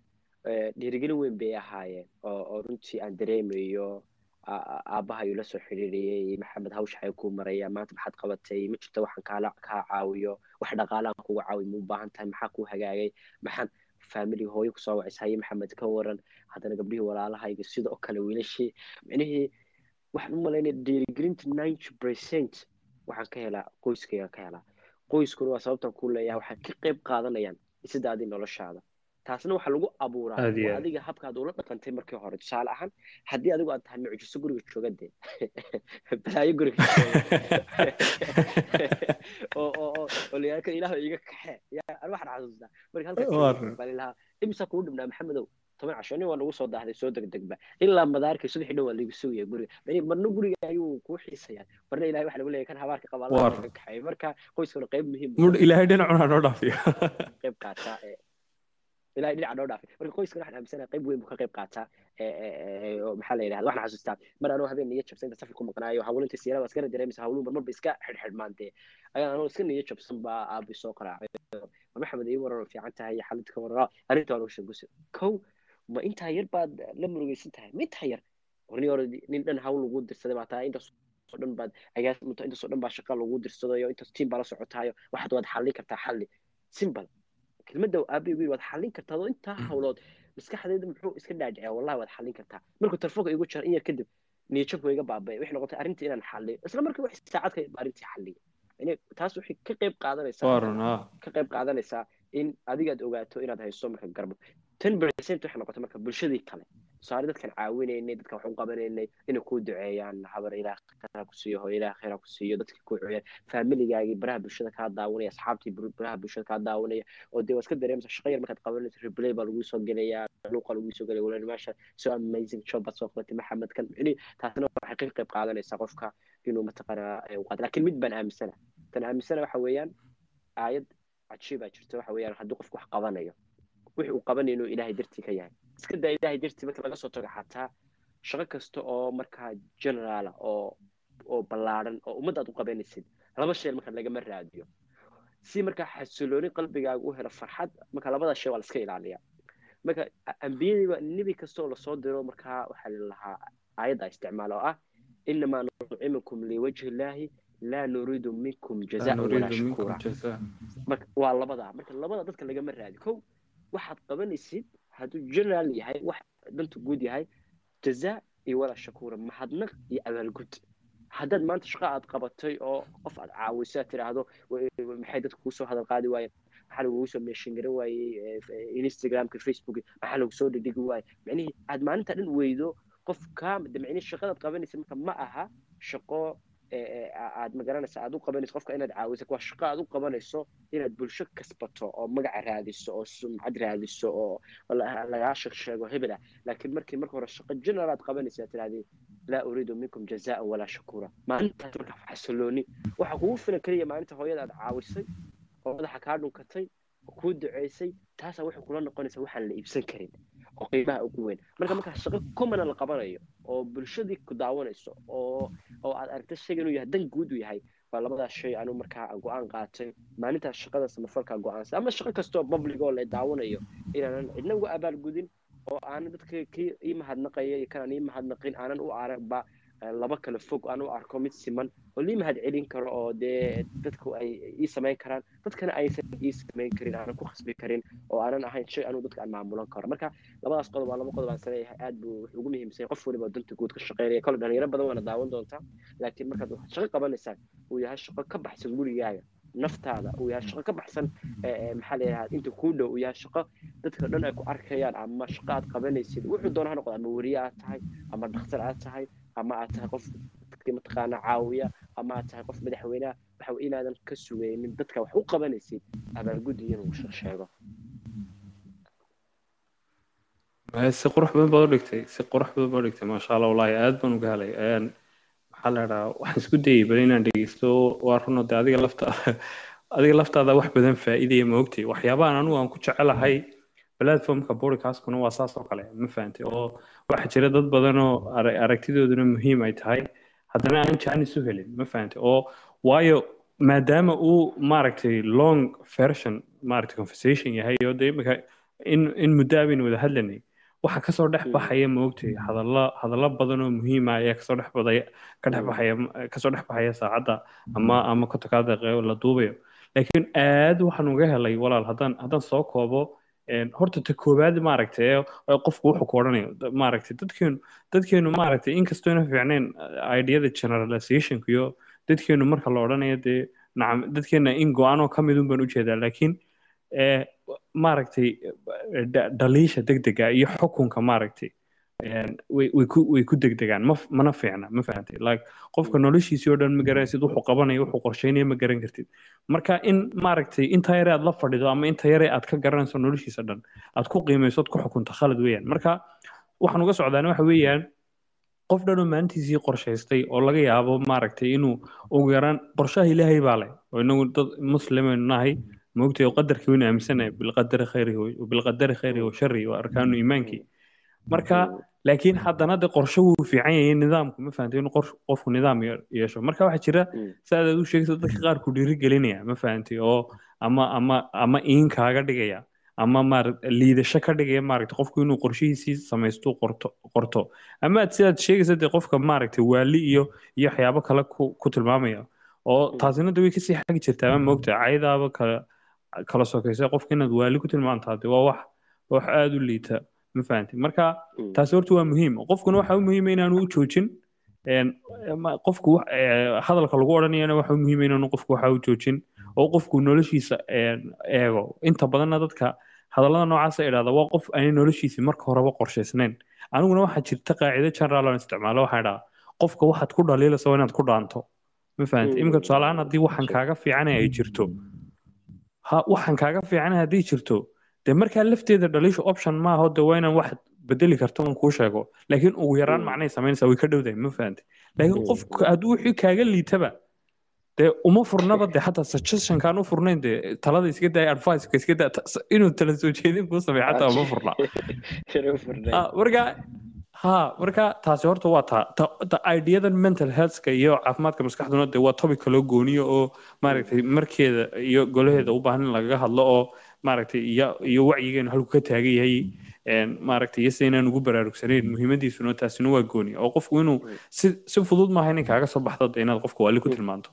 dhiirigelin weyn bay ahaayeen oo runtii aan dareemayo aabbahay ula soo xiriiriyey maxamed hawsha ay ku maraya maanta maxaad qabatay ma jirto waxaan kaa caawiyo wax dhaqaalaan kuga caawiyo ma u tahay maxaa kuu hagaagay? Maxaan family hooyo ku soo wacis haye maxamed ka waran haddana gabdhihii walaalahayga sidoo kale wiilashii. Micnihii waxaan u malaynaya dhiirigelinta ninety percent waxaan ka helaa qoyskayga ka helaa. Qoyskuna waa sababtan ku leeyahay waxay ka qayb qaadanayaan isidaadii noloshaada taasna waxaa lagu abuuraa adiga habkaad ula dhaqantay markii hore tusaale ahaan haddii adigu aad tahay mucjiso guriga jooga dee. Balaayo guriga ilaah iga kaxe waxaan xasuustaa marka halkaas baan ilahaa imisa kugu dhibnaa maxamedow? Toban casho nin waa nagu soo daahday soo degdegba ilaa madaarka subaxii dhan waa lagu sugaya guriga. Marna guriga ayuu kuu xiisayaa marna ilahay waxa lagu leeyahay kan habaarka qaba allah ka marka qoyskuna qayb muhiim ilaahay dhinacuna noo dhaafiyo qayb qaataa ilahay dhinaca noo dhaafay marka qoyskana waxaan aaminsanahay qayb weyn buu ka qayb qaataa maxaa la yidhahda waxaan xasuustaa mar anoo habeen niyo jabsan inta safar ku maqnaayo hawlinta siirada iskana dareemaysa hawluhu marmar ba iska xidhxidhmaan dee ayaan anoo iska niyo jabsan baa aabi soo qaraacay maxamed ii waran fiican tahay iyo waran arrinta waa lagu kow ma intaa yar baad la murugaysan tahay ma intaa yar warni hore nin dhan hawl lagu dirsaday baa tahay intaas dhan baad agaas intaas oo dhan baa shaqa lagu dirsadayo intaas tiim baa la socotaayo waxaad waad xallin kartaa xalli simple kelmadda aabi wiil waad xallin kartaa oo intaa hawlood maskaxdeeda muxuu iska dhaadhiciya wallahi waad xallin kartaa markuu telefoonka igu jira in yar kadib niyajabku iga baabay waxay noqotay arrintii inaan xalliyo isla markii wax saacad ka arrintii xalliyo taas waxay ka qayb qaadanaysaa ka qayb qaadanaysaa in adigaad ogaato inaad haysto marka garbo ten percent waxay noqotay marka bulshadii kale. Tusaale dadkan caawinaynay dadkan wax u qabanaynay inay kuu duceeyaan habar khayra ku siiyo hooyo ilaah khayra ku siiyo dadkii ku duceeyaan faamiligaagii baraha bulshada kaa daawanaya asxaabtii baraha bulshada kaa daawanaya oo dee waa iska dareemaysa shaqa yar markaad qabanayso replay baa laguu soo gelayaa luuqa laguu soo gelaya maasha so amazing job baad soo qabatay maxamed kan ini taasna waxay ka qayb qaadanaysaa qofka inuu mataqaanaa u qaato laakiin mid baan aaminsana. Tan aaminsana waxa weeyaan aayad cajiibaa jirta waxa weeyaan haddii qofku wax qabanayo wixii uu qabanayo inuu ilaahay dartii ka yahay. Iska daa ilaahay dartii marka laga soo tago xataa shaqo kasta oo markaa generaala oo oo ballaaran oo ummadda aad u qabanaysid laba shay marka lagama raadiyo. Si markaa xasilooni qalbigaaga u helo farxad marka labada shay waa la iska ilaaliya marka ambiyadiiba nebi kasta oo la soo diro markaa waxaa lalahaa aayadda isticmaal oo ah inamaa nucimukum liwajhi illaahi laa nuriidu minkum jazaan walaa shukura marka waa labadaa marka labada dadka lagama raadi kow waxaad qabanaysid hadduu general yahay wax danta guud yahay jazaa iyo walaa shakuura mahadnaq iyo abaalgud haddaad maanta shaqo aad qabatay oo qof aad caawiso aad tiraahdo maxay dadka kuusoo hadal qaadi waayeen maxaa lagugu soo meeshin garan waayey instagramka facebook maxaa lagu soo dhigdhigi waaye micnihii aad maalinta dhan weydo qof kaa micnihii shaqadaad qabanaysa marka ma aha shaqo aad magaranaysa aad u qabanayso qofka inaad caawiso waa shaqo aad u qabanayso inaad bulsho kasbato oo magaca raadiso oo sumcad raadiso oo lagaa sheegsheego hebel ah. Laakiin markii marka hore shaqo general aad qabanaysa aad laa uriidu minkum jazaan walaa shakura maalintaas marka xasilooni waxaa kugu filan keliya maalinta hooyada aad caawisay oo madaxa kaa dhunkatay oo kuu duceysay taasaa waxay kula noqonaysaa waxaan la iibsan karin oo qiimaha ugu weyn. Marka markaa shaqo commona la qabanayo oo bulshadii ku daawanayso oo oo aad aragta shayga inuu yahay dan guud u yahay waa labadaas shay anu markaa go'aan qaatay. Maalintaas shaqada samafalka go'aansa ama shaqo kastoo public oo la daawanayo inaanan cidna uga abaalgudin oo aanan dadka kii ii mahadnaqaya iyo kanaan ii mahadnaqin aanan u aragba laba kale fog aan u arko mid siman oo lii mahad celin karo oo dee dadku ay ii samayn karaan. Dadkana aysan ii samayn karin aanan ku khasbi karin oo aanan ahayn shay anuu dadka aan maamulan karo. Marka labadaas qodob waa laba qodob aan saleeyahay aad buu wuxuu ugu muhiimsan qof waliba danta guud ka shaqeynaya kole dhalinyaro badan waana daawan doontaa laakiin markaad shaqo qabanaysaan uu yahay shaqo ka baxsan gurigaaga naftaada uu yahay shaqo ka baxsan maxaa la yidhahda inta kuu dhow uu yahay shaqo dadka dhan ay ku arkayaan. Ama shaqo aad qabanaysid wuxuu doona ha noqdo ama weriye aad tahay ama dhakhtar aad tahay ama aad tahay qof dadkii mataqaana caawiya ama aad tahay qof madaxweyneha waxa inaadan ka sugaynin dadka wax u qabanaysid abaalgudi inuu sheego. Si qurux badan baad u dhigtay si qurux badan baad u dhigtay maasha allah wallaahi aad baan uga helay maxaa la dhahaa waxaan isku dayay bal inaan dhegeysto waa runo de adiga laftaada adiga laftaada wax badan faa'iidaya ma ogtay. Waxyaabahan anigu aan ku jecelahay platformka podcastkuna waa saas oo kale ma fahantay oo waxaa jira dad badan oo aragtidooduna muhiim ay tahay haddana aan jaanis u helin ma fahantay oo waayo maadaama uu maaragtay long version maaragtay conversation yahay oo de imika in in muddo abaynu wada hadlanay waxa ka soo dhex baxaya ma ogtay hadalla hadallo badan oo muhiima ayaa ka soo dhex badaya ka dhex baxaya ka soo dhex baxaya saacadda ama ama daqiiqo la duubayo laakiin aad waxaan uga helay walaal haddaan haddaan soo koobo horta ta koowaad maaragtay qofku wuxuu ku odhanayo maaragtay dadkeenu dadkeenu maaragtay inkastoo ina fiicnayn ideada generalizationka iyo dadkeenu marka la odhanayo dee nacam dadkeena in go'aanoo ka midun baan u jeedaa laakiin maaragtay dhaliisha degdega iyo xukunka maaragtay way ku degdegaan ma mana fiicna ma fahantay like qofka noloshiisii oo dhan ma garanaysid wuxuu qabanayo wuxuu qorsheynaya ma garan kartid. Marka in maaragtay inta yare aad la fadhido ama inta yare aad ka garanayso noloshiisa dhan aad ku qiimayso aad ku xukunto khalad weeyaan. Marka waxaan uga socdaana waxa weeyaan qof dhan oo maalintiisii qorshaystay oo laga yaabo maaragtay inuu ugu yaraan qorshaha ilaahay baa leh oo inagu dad muslimaynu nahay moogtay oo qadarkii waynu aaminsanahay bilqadari khayrihi bilqadari khayrihi wa waa arkaanu iimaankii marka laakiin haddana de qorshe wuu fiican yahay nidaamku ma fahantay inuu qofku nidaam yeesho. Marka waxaa jira saaad aad u sheegaysa dadka qaar ku dhiirigelinaya ma fahantay oo ama ama ama iin kaaga dhigaya ama maara liidasho ka dhigaya maaragtay qofku inuu qorshihiisii samaysto qorto qorto. Ama aad sidaad sheegaysa dee qofka maaragtay waali iyo iyo waxyaabo kale ku ku tilmaamaya oo taasina de way ka sii xagi jirtaa ma moogta? Caydaaba kala kala sokaysa qofka inaad waali ku tilmaantaa de waa wax wax aada u liita ma fahantay marka taasi horta waa muhiim qofkuna waxa u muhiima inaanu u joojin qofku hadalka lagu odhanayana waxa u muhiima inaanu qofku waxa u joojin oo qofku noloshiisa eego inta badanna dadka hadallada noocaasa idhahda waa qof aanay noloshiisi marka horeba qorshaysnayn aniguna waxaa jirta qaacido general aan isticmaalo waxaa idhaha qofka waxaad ku dhaliilaysa waa inaad ku dhaanto ma fahantay iminka tusaalehaan haddii waxaan kaaga fiicanay ay jirto waxaan kaaga fiicanay haddii jirto dee markaa lafteeda dhaliisha option maaha de waa inaan wax bedeli karto on kuu sheego. Laakiin ugu yaraan macnay samaynaysaa way ka dhowdahay ma fahantay laakiin qofka hadduu wixii kaaga liitaba dee uma furnaba dee xataa suggestionkaan u furnayn dee talada iska daay adviceka iska daa inuu tala soo jeedin kuu sameeyo xataa uma furna. Marka ha marka taasi horta waa taa ta ideadan mental healthka iyo caafimaadka maskaxduna dee waa topic kaloo gooniyo oo maaragtay markeeda iyo golaheeda u baahan in lagaga hadlo oo maaragtay iyo iyo wacyigeenu halku ka taagan yahay maaragtay iyo sidaynaan ugu baraarugsanayn muhiimadiisuna taasina waa gooni. Oo qofku inuu si si fudud maaha inay kaaga soo baxdo de inaad qofka waali ku tilmaanto.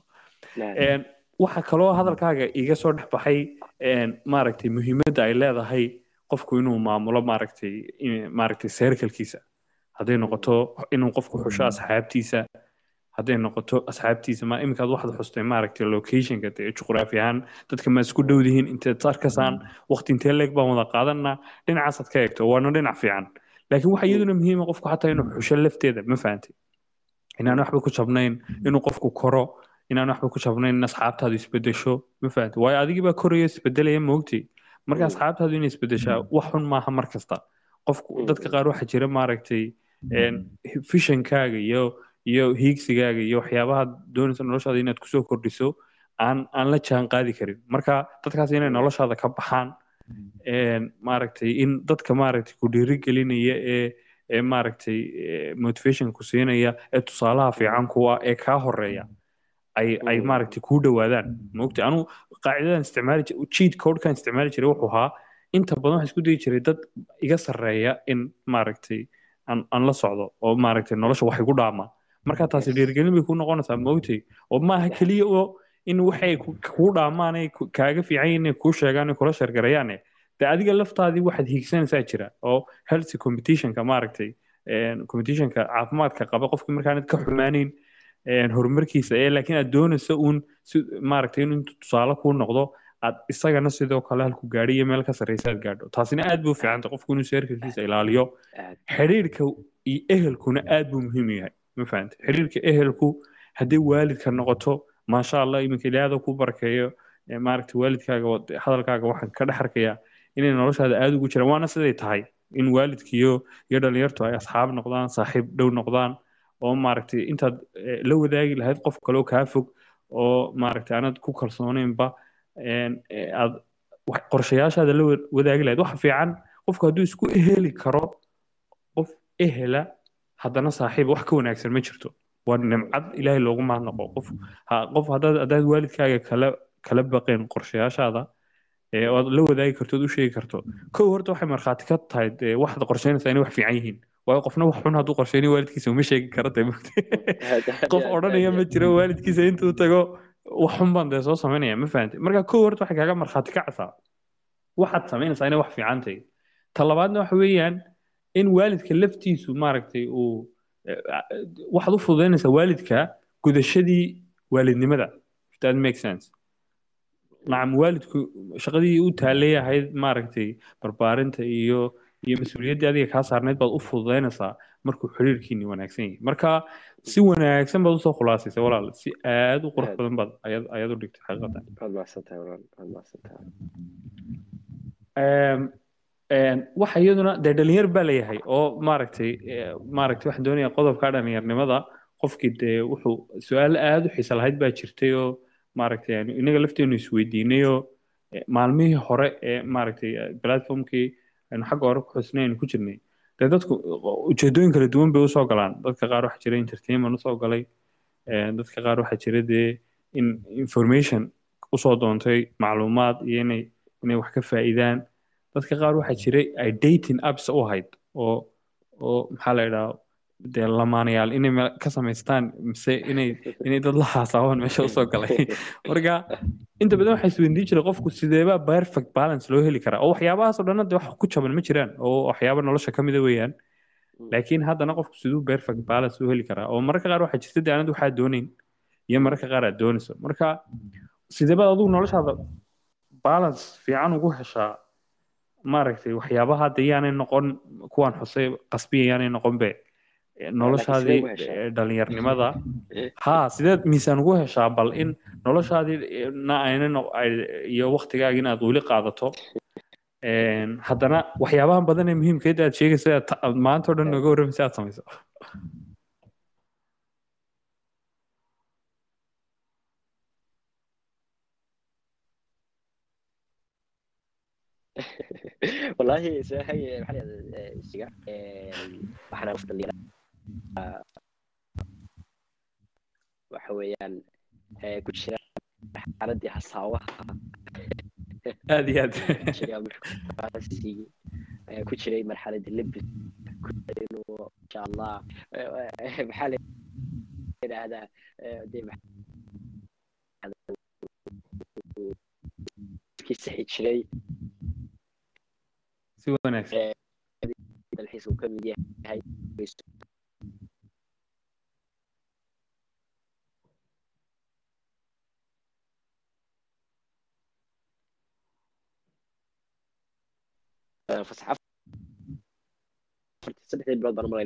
Waxa kaloo hadalkaaga iga soo dhex baxay maaragtay muhiimadda ay leedahay qofku inuu maamulo maaragtay maaragtay seerkalkiisa. Hadday noqoto inuu qofku xusho asxaabtiisa hadday noqoto asxaabtiisa ma iminkaad waxaad xustay maaragtay locationka dee juqraafi ahaan dadka ma isku dhow dihiin inteed arkasaan waqti intee leeg baan wada qaadanaa dhinacaasaad ka eegto waana dhinac fiican. Laakiin waxa iyaduna muhiima qofku xataa inuu xusho lafteeda ma fahantay inaan waxba ku jabnayn inuu qofku koro inaan waxba ku jabnayn in asxaabtaadu isbedesho ma fahantay waayo adigii baa koraya isbedelaya moogtay marka asxaabtaadu inay isbedeshaa wax xun maaha mar kasta. Qofku dadka qaar waxaa jira maaragtay fishankaaga iyo iyo hiigsigaaga iyo waxyaabaha doonaysa noloshaada inaad ku soo kordhiso aan aan la jaan qaadi karin. Marka dadkaas inay noloshaada ka baxaan maaragtay in dadka maaragtay ku dhiirigelinaya ee ee maaragtay motivation ku siinaya ee tusaalaha fiican kuwa ee kaa horreeya ay ay maaragtay kuu dhowaadaan. Maogtay anu qaacidadan isticmaali cheat codekan isticmaali jiray wuxuu ahaa inta badan waxaa isku dayi jiray dad iga sarreeya in maaragtay aan aan la socdo oo maaragtay nolosha wax igu dhaama marka taasi dhiirigelin bay ku noqonaysaa moogtay oo maaha keliya oo in waxay kuu dhaamaan kaaga fiican kuu sheegaan kula sheergarayaane de adiga laftaadii waxaad hiigsanaysaa jira oo healthy competitionka maaragtay competitionka caafimaadka qaba qofkii markaanad ka xumaanayn horumarkiisa ee laakiin aad doonaysa uun si maaragtay inuu tusaale kuu noqdo aad isagana sidoo kale halku gaadhi iyo meel ka sarreysa aad gaadho. Taasina aad buu fiicanta qofku inuu seerkarkiisa ilaaliyo. Xidhiirka iyo ehelkuna aad buu muhiim yahay ma fahanta xidhiirka ehelku haddii waalidka noqoto maasha allah iminka ilaahda ku barakeeyo maaragta waalidkaaga hadalkaaga waxaan ka dhex arkayaa inay noloshaada aada ugu jiraan. Waana siday tahay in waalidkiyo iyo dhalinyartu ay asxaab noqdaan saaxiib dhow noqdaan oo maaragtay intaad la wadaagi lahayd qof kaleo kaa fog oo maaragtay aanad ku kalsoonaynba aad qorshayaashaada la wadaagi lahayd. Waxa fiican qofku hadduu isku eheli karo qof ehela haddana saaxiib wax ka wanaagsan ma jirto. Waa nimcad ilaahay loogu mahadnaqo qof. Qof haddaad waalidkaaga kala kala baqeen qorshayaashaada oo aad la wadaagi karto ood u sheegi karto kow horta waxay markhaati ka tahay waxaad qorsheynaysaa inay wax fiican yihiin. Waayo qofna wax xun hadduu qorsheynayo waalidkiisa uma sheegi kara dee qof odhanaya ma jiro waalidkiisa intuu tago wax xun baan dee soo samaynaya ma fahantay marka kow horta waxay kaaga markhaati kacaysaa waxaad samaynaysaa inay wax fiican tahay. Ta labaadna waxa weeyaan in waalidka laftiisu maaragtay uu waxaad u fududaynaysaa waalidka gudashadii waalidnimada that makes sense. nacam waalidku shaqadii u taalay ahayd maaragtay barbaarinta iyo iyo mas'uuliyaddii adiga kaa saarnayd baad u fududaynaysaa markuu xiriirkiini wanaagsan yahay marka si wanaagsan baad u soo khulaasaysa walaal si aad u qurux badan baad ayaad ayaad u dhigtay xaqiiqatan waxa iyaduna dee dhalinyar baa leeyahay oo maaragtay maaragtay waxaan doonayaa qodobka dhalinyarnimada qofkii dee wuxuu su'aal aada u xiisa lahayd baa jirtay oo maaragtay inaga lafteenu isweydiinay oo maalmihii hore ee maaragtay platformkii aynu xagga hore ku xusnay aynu ku jirnay. Dee dadku ujeedooyin kala duwan bay u soo galaan. Dadka qaar waxaa jira entertainment u soo galay. Dadka qaar waxaa jira dee in information u soo doontay macluumaad iyo inay inay wax ka faa'iidaan dadka qaar waxaa jiray ay dating apps u ahayd oo oo maxaa la idhaha dee lamaanayaal inay ka samaystaan mise inay inay dad la haasaabaan meesha u soo galay. Marka inta badan waxaa isweydiin jiray qofku sideebaa perfect balance loo heli karaa oo waxyaabahaas oo dhan de wax ku jaban ma jiraan oo waxyaaba nolosha ka mida weeyaan. Laakiin haddana qofku siduu perfect balance loo heli karaa oo mararka qaar waxaa jirta de aanad waxaa doonayn iyo mararka qaar aad doonayso. Marka sideebaad adigu noloshaada balance fiican ugu heshaa maaragtay waxyaabaha hadda yaanay noqon kuwaan xusay qasbiya yaanay noqon be noloshaadii dhalinyarnimada ha sideed miisaan ugu heshaa bal in noloshaadii iyo waktigaagi inaad weli qaadato haddana waxyaabahan badan ee muhiimkeeda aad sheegaysa aad maanta o dhan nooga warramaysa aad samayso walahi maaa lahada waxaana daliya waxa weeyaan ku jira xaaladii hasaawaha aad iyo aad ku jiray marxaladii lebis inuu insha allah maxaa la idhaahdaa de iska jiray si wanaagsan ka mid yahay fasax bilood baan maray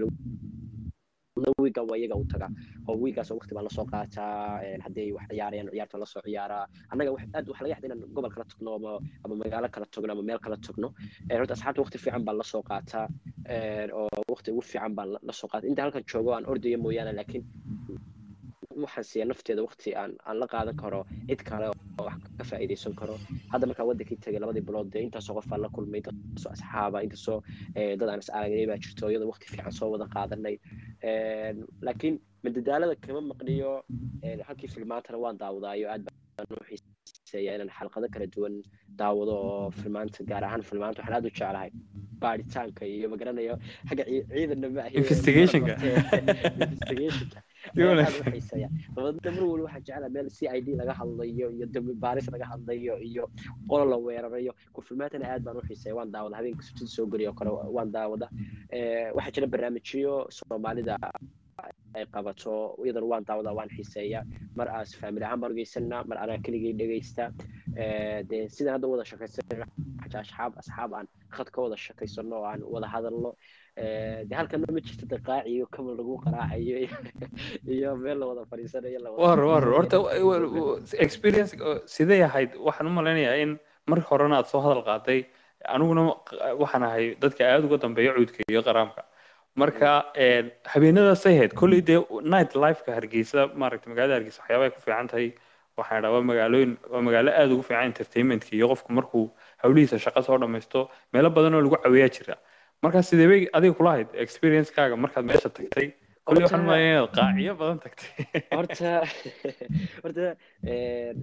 wiiga waa iyaga u taga oo waqti baan la soo qaataa haddii wax ciyaarayaan ciyaarta la soo ciyaaraa. Annaga aad waxa laga yaxda inaan gobol kala tagno ama ama magaalo kala tagno ama meel kala tagno horta asxaabta waqti fiican baan la soo qaataa oo waqti ugu fiican baan la soo qaata. Inta halkan joogo aan ordaya mooyaane laakiin waxaan siiya nafteeda waqti aan aan la qaadan karo cid kale oo wax ka faa'iidaysan karo. Hadda markaa waddankii tegay labadii bilood dee intaasoo qof la kulmay intaasoo asxaaba intaasoo dad aan is aragnay baa jirto iyadoo waqti fiican soo wada qaadanay laakiin madadaalada kama maqniyo halkii filmaantana waan daawadaayo aad baan u xiiseeya inaan xalqado kala duwan daawado oo filmaanta gaar ahaan filmaanta waxaan aad u jeclahay. Baaritaanka iyo magaranayo xagga ciidanna ma ahi investigationka investigationka ayaan aad u xiiseeya dabadeedna mar waliba waxaan jeclaa meel c i d laga hadlayo iyo baaris laga hadlayo iyo qolo la weerarayo. Kufilmaantana aad baan u xiiseeya waan daawada. Habeenka sutida soo geliyo oo kale waan daawada. Waxaa jira barnaamijyo soomaalida ay qabato iyadana waan daawada waan xiiseeya mar aas faamili ahaan baan ugeysana mar anaa keligay dhegaysta dee sidaan hadda wada shaqaysana asxaab asxaab aan khad ka wada shaqaysano oo aan wada hadalno de halkana ma jirto de qaaciyo kamal lagu qaraacayo iyo meel la wada fadhiisanayo war war horta experience sidee ahayd? Waxaan u malaynayaa in marka horena aad soo hadal qaaday aniguna waxaan ahay dadka aada uga dambeeya cuudka iyo qaraamka. Marka habeenadaasay ahayd kolley dee night lifeka hargeysa maaragta magaalada hargeysa waxyaaba ay ku fiican tahay. Waxaan idhaa waa magaalooyin waa magaalo aada ugu fiican entertainmentka iyo qofku markuu hawlihiisa shaqo soo dhamaysto meelo badan oo lagu caweeyaa jira marka sidee bay adiga kula hayd experiencekaaga? Markaad meesha tagtay? Waxaan inaad qaaciyo badan tagtay. Horta horta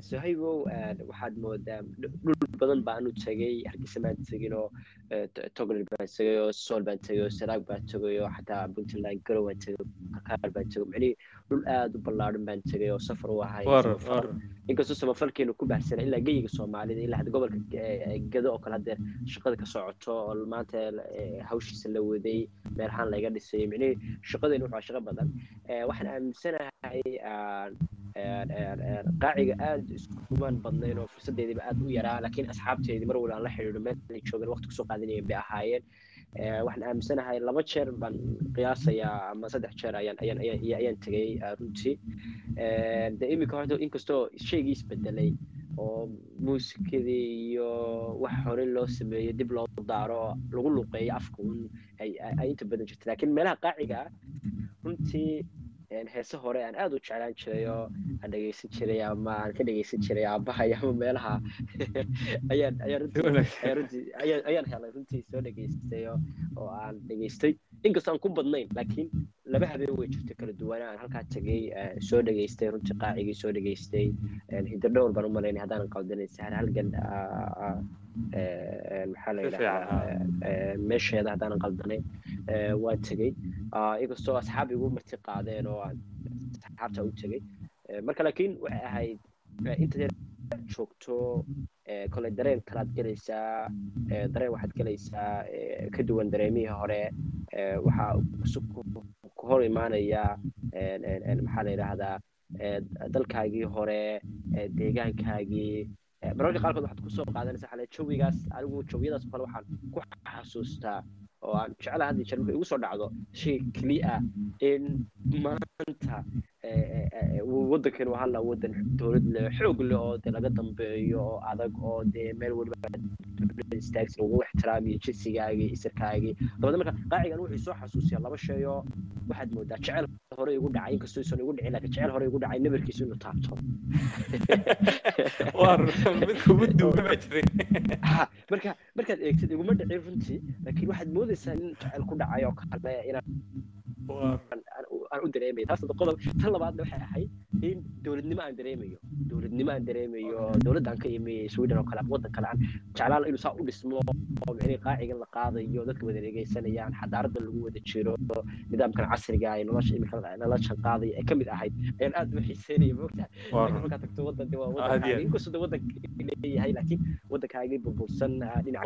sohaybow waxaad moodaa dhul badan baanu tegay hargeysa baan tegin oo togland baan tegay oo sool baan tegay oo saraag baan tegay oo xataa puntland garow baan tegay kakaar baan tegay macnihii dhul aada u ballaadhan baan tegay oo safar u ahay inkastoo samafalkeenu ku baahsana ilaa geyiga soomaalida ilaa gobolka gado oo kale hadeer shaqada ka socoto oo maanta hawshiisa la waday meelahaan laga dhisay macnihii shaqadeenu waxaa shaqo badan. Waxaan aaminsanahay qaaciga aada iskumaan badnayn oo fursadeediiba aada u yaraa laakiin asxaabteedii mar waliba aan la xidhiidho meel ay joogan waqti ku soo qaadanayeen bay ahaayeen waxaan aaminsanahay laba jeer baan qiyaasayaa ama saddex jeer ayaan tegay runtii. De iminka horta inkastoo shaygii isbedelay oo muusikadii iyo wax hore loo sameeyo dib loo daaro lagu luqeeyo afka un ay inta badan jirta. Laakiin meelaha qaaciga ah runtii heese hore aan aada u jeclaan jiray oo aan dhegeysan jiray ama aan ka dhegeysan jiray aabahay ama meelaha ayaan helay runtii soo dhegeystay oo aan dhegeystay inkastoo aan ku badnayn laakiin laba habeen way jirto kala duwana aan halkaa tegay soo dhegeystay runtii qaacigii soo dhegeystay hiddo dhowr baan u malaynay haddaanan sahar halgan maxaa la yidhahdaa meesheeda haddaanan qaldanay waa tegey. Inkastoo asxaab igu marti qaadeen oo asxaabta u tegey. Marka laakiin waxay ahayd inta joogto kole dareen kalaad gelaysaa dareen waxaad gelaysaa ka duwan dareemihii hore waxaa ku hor imaanaya maxaa la yidhaahdaa dalkaagii hore deegaankaagii. Mararka qaarkood waxaad ku soo qaadanaysa xale jawigaas anigu jawiyadaas kale waxaan ku xasuustaa oo aan jeclaha hadda jeer markay igu soo dhacdo shay keliya in maanta waddankan waa halla waddan dowlad leh xoog leh oo dee laga dambeeyo oo adag oo dee meel waliba istaagsan ugu ixtiraamiyo jinsigaagii isirkaagii. Dabada marka qaacigan wuxuu soo xasuusiyaa laba shay oo waxaad moodaa jecel hore igu dhacay inkastoo isan igu dhicin laakiin jecel hore igu dhacay nabarkiisu inuu taabto. Marka markaad eegtid iguma dhicin runtii laakiin waxaad moodaysaa in jecel ku dhacay oo kale inaan aan u dareemayo taas qodob tan labaadna waxay ahayd in dowladnimo aan dareemayo dowladnimo aan dareemayo dowladda aan ka imi sweden oo kale ama waddan kale aan jeclaan inuu saa u dhismo oo micnihii qaacigan la qaadayo dadka wada dhegeysanayaan xadaaradda lagu wada jiro nidaamkan casriga ay nolosha imika nala qaadaya ay ka mid ahayd ayaan aad u xiiseynaya markaa tagto waddan de waa waddankaagi inkastoo de waddanka leeyahay laakiin waddankaagii burbursan in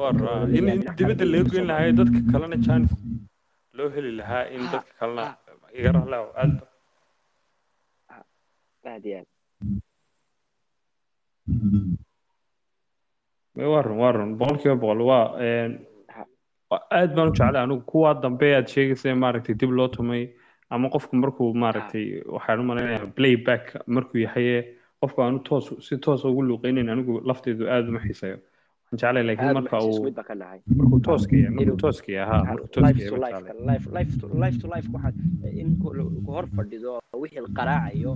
dibadda laga goyn lahayo dadka kalena chance loo heli lahaa in dadka kalena iga rahlaaw aad aad iyo aad waa run waa run. Boqolkiiba boqol waa aad baan u jeclay anigu. Kuwaa dambe aad sheegaysa maaragtay dib loo tumay ama qofku markuu maaragtay waxaan u malaynayaa playback markuu yahaye qofku aanu toos si toos ugu luuqeynayn anigu lafteedu aad uma xiisayo laakiin marka uu markuu yahay markuu tooska yahay ha markuu yahay life to life waxaad in ku hor fadhido wixii qaraacayo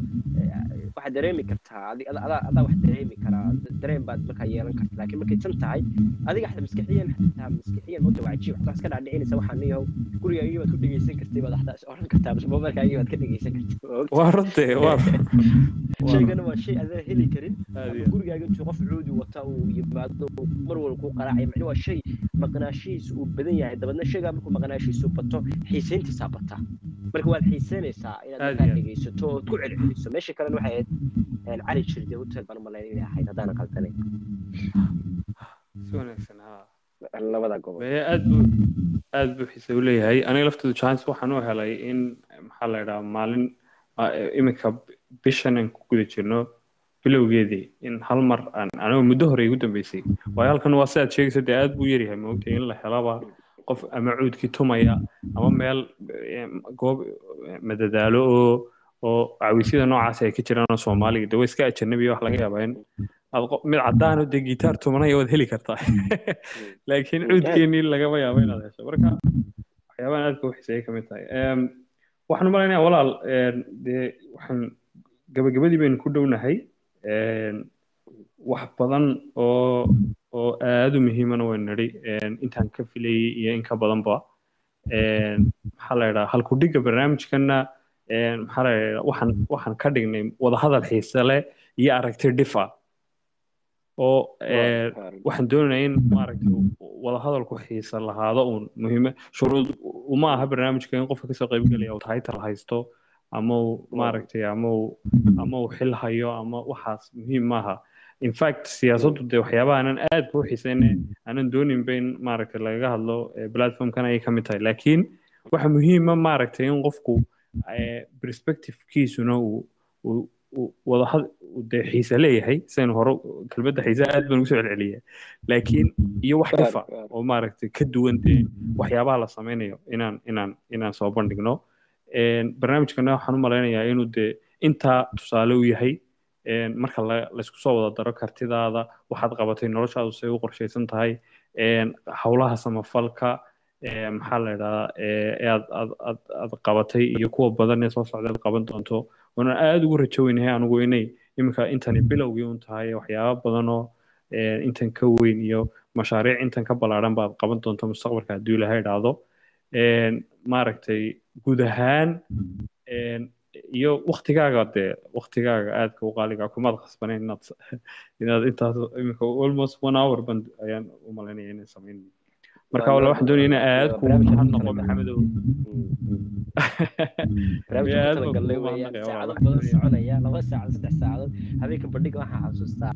waxaad dareemi kartaa adaa adaa wax dareemi karaa dareen baad markaa yeelan karta. Laakiin markay tan tahay adiga xataa maskaxiyan xataa maskaxiyan mota waa cajiib xataa iska dhaadhicinaysa waxaan niyahow gurigaagii baad ku dhegeysan kartay baad xataa oran kartaa bas mobilkaagii baad ka dhegeysan kartay. Waa runtee waa shaygana waa shay adan heli karin. Gurigaaga intuu qof cuudi wata uu yimaado mar walba ku qaraacaya macni waa shay maqnaashihiisu uu badan yahay. Dabeedna shaygaa markuu maqnaashihiisu bato xiisayntiisaa bata marka waad xiisanaysaa inaad Aad markaa aad. ood ku celceliso meesha kalena waxay ahayd cali jirde hotel baan umalayn inay ahayd haddaanan qaldanay si wanaagsan ha labada gobol Mee aad buu aad buu xiise u leeyahay aniga lafteedu chance waxaan u helay in maxaa la idhaha maalin iminka bishan aan ku guda jirno bilowgeedii in hal mar aan aniga muddo hore igu dambeysay waayo halkan waa sidaad sheegaysa dee aad buu yaryahay maogtay in la helaba qof ama cuudkii tumaya ama meel eh, goob eh, madadaalo oo oo cawisyada noocaas ay ka jiraan oo soomaaliga de way iska ajanabiya wax laga yaabaa in aad mid cadaan oo dee gitaar tumanaya waad heli kartaa laakiin Mm. cuudkeenii lagama yaabo inaad hesho. Marka waxyaabahan aadka u xiseeyay ka mid tahay. Waxaan u malaynayaa walaal dee waxaan gabagabadii baynu ku dhownahay wax badan oo oo aad u muhiimana waynu nidhi intaan ka filayay iyo in ka badanba. Maxaa la halkudhigga maxaa la idhaha waxaan waxaan ka dhignay wadahadal xiise leh iyo aragti dhifa. Oo waxaan doonayaa in maaragtay wadahadalku xiisa lahaado uun muhiime shuruud uma aha barnaamijka in qofka ka soo qaybgelaya uu title haysto ama uu maaragtay ama uu ama uu xil hayo ama waxaas muhiim maaha in fact siyaasaddu dee waxyaabaha aanan aad ku xiisayne aanan dooninba in maaragtay lagaga hadlo eh, platformkan ayay ka mid tahay. Laakiin waxa muhiima maaragtay in qofku eh, perspectivekiisuna uu wadahad dee xiise leeyahay sidaynu hore kelmadda xiise aad baan ugu soo celceliya laakiin iyo wax dhifa oo maaragtay ka duwan dee waxyaabaha la sameynayo inaan inaan inaan soo bandhigno. Barnaamijkana waxaan u malaynayaa inuu dee intaa tusaale u yahay marka la laysku soo wada daro kartidaada waxaad qabatay noloshaadu say u qorshaysan tahay howlaha samafalka maxaa la idhahdaa aad qabatay iyo kuwa badan ee soo socda aad qaban doonto. Waana aada ugu rajo weynahay anigu inay iminka intani bilowgii un tahay waxyaaba badan oo ee, intan ka weyn iyo mashaariic intan ka ballaaran baad qaban doonto mustaqbalka hadduu ilaahay idhaahdo maaragtay guud ahaan iyo waktigaaga dee waktigaaga aadka u qaaliga kumaad khasbaneyn inaad inaad intaas iminka almost one hour ban ayaan u malaynaya inay samayn marka wala waxaan doonaya inaan aad kugu mahadnaqo maxamedow. Soconaya laba saacadood saddex saacadood. Habeenka bandhiga waxaan xasuustaa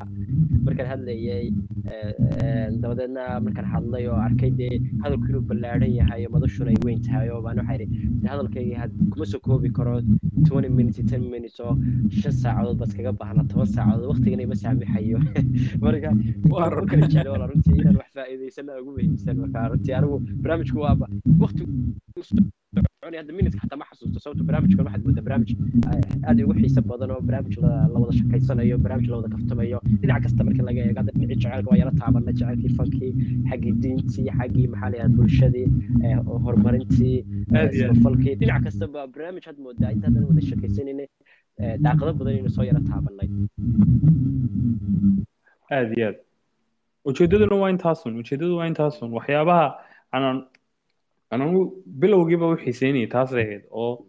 markaan hadlayay eh, eh, dabadeedna markaan hadlay oo arkay dee hadalku inuu ballaadhan yahay oo madashuna ay weyn tahay oo baan waxaa idhi hadalkayga had kuma soo koobi karo twenty minutes ten minutes oo shan saacadood baad kaga baahnaa toban saacadood waqtigana ima saamixayo. Marka waan u kala jecel wala runtii inaan wax faa'iidaysana ugu muhiimsan marka runtii anigu barnaamijku waaba waqti hadda minutes xataa ma xasuusto sababto barnaamijkan waxaad moodaa barnaamij aad ugu xiiso badan oo barnaamij la wada shaqaysanayo barnaamij la wada kaftamayo dhinac kasta marka laga eego hadda dhinacii jaceylka waa yala taabana jaceylkii fankii xaggii diintii xaggii maxaa la yidhahda bulshadii horumarintii Aad iyo aad. samafalkii dhinac kasta ba barnaamij had moodaa intaadan wada shaqaysanayna daaqado badan inuu soo yara taabanay aad iyo aad ujeedaduna waa intaasun ujeedadu waa intaasun waxyaabaha aanan anagu bilowgiiba u xiiseynayay taas ahayd oo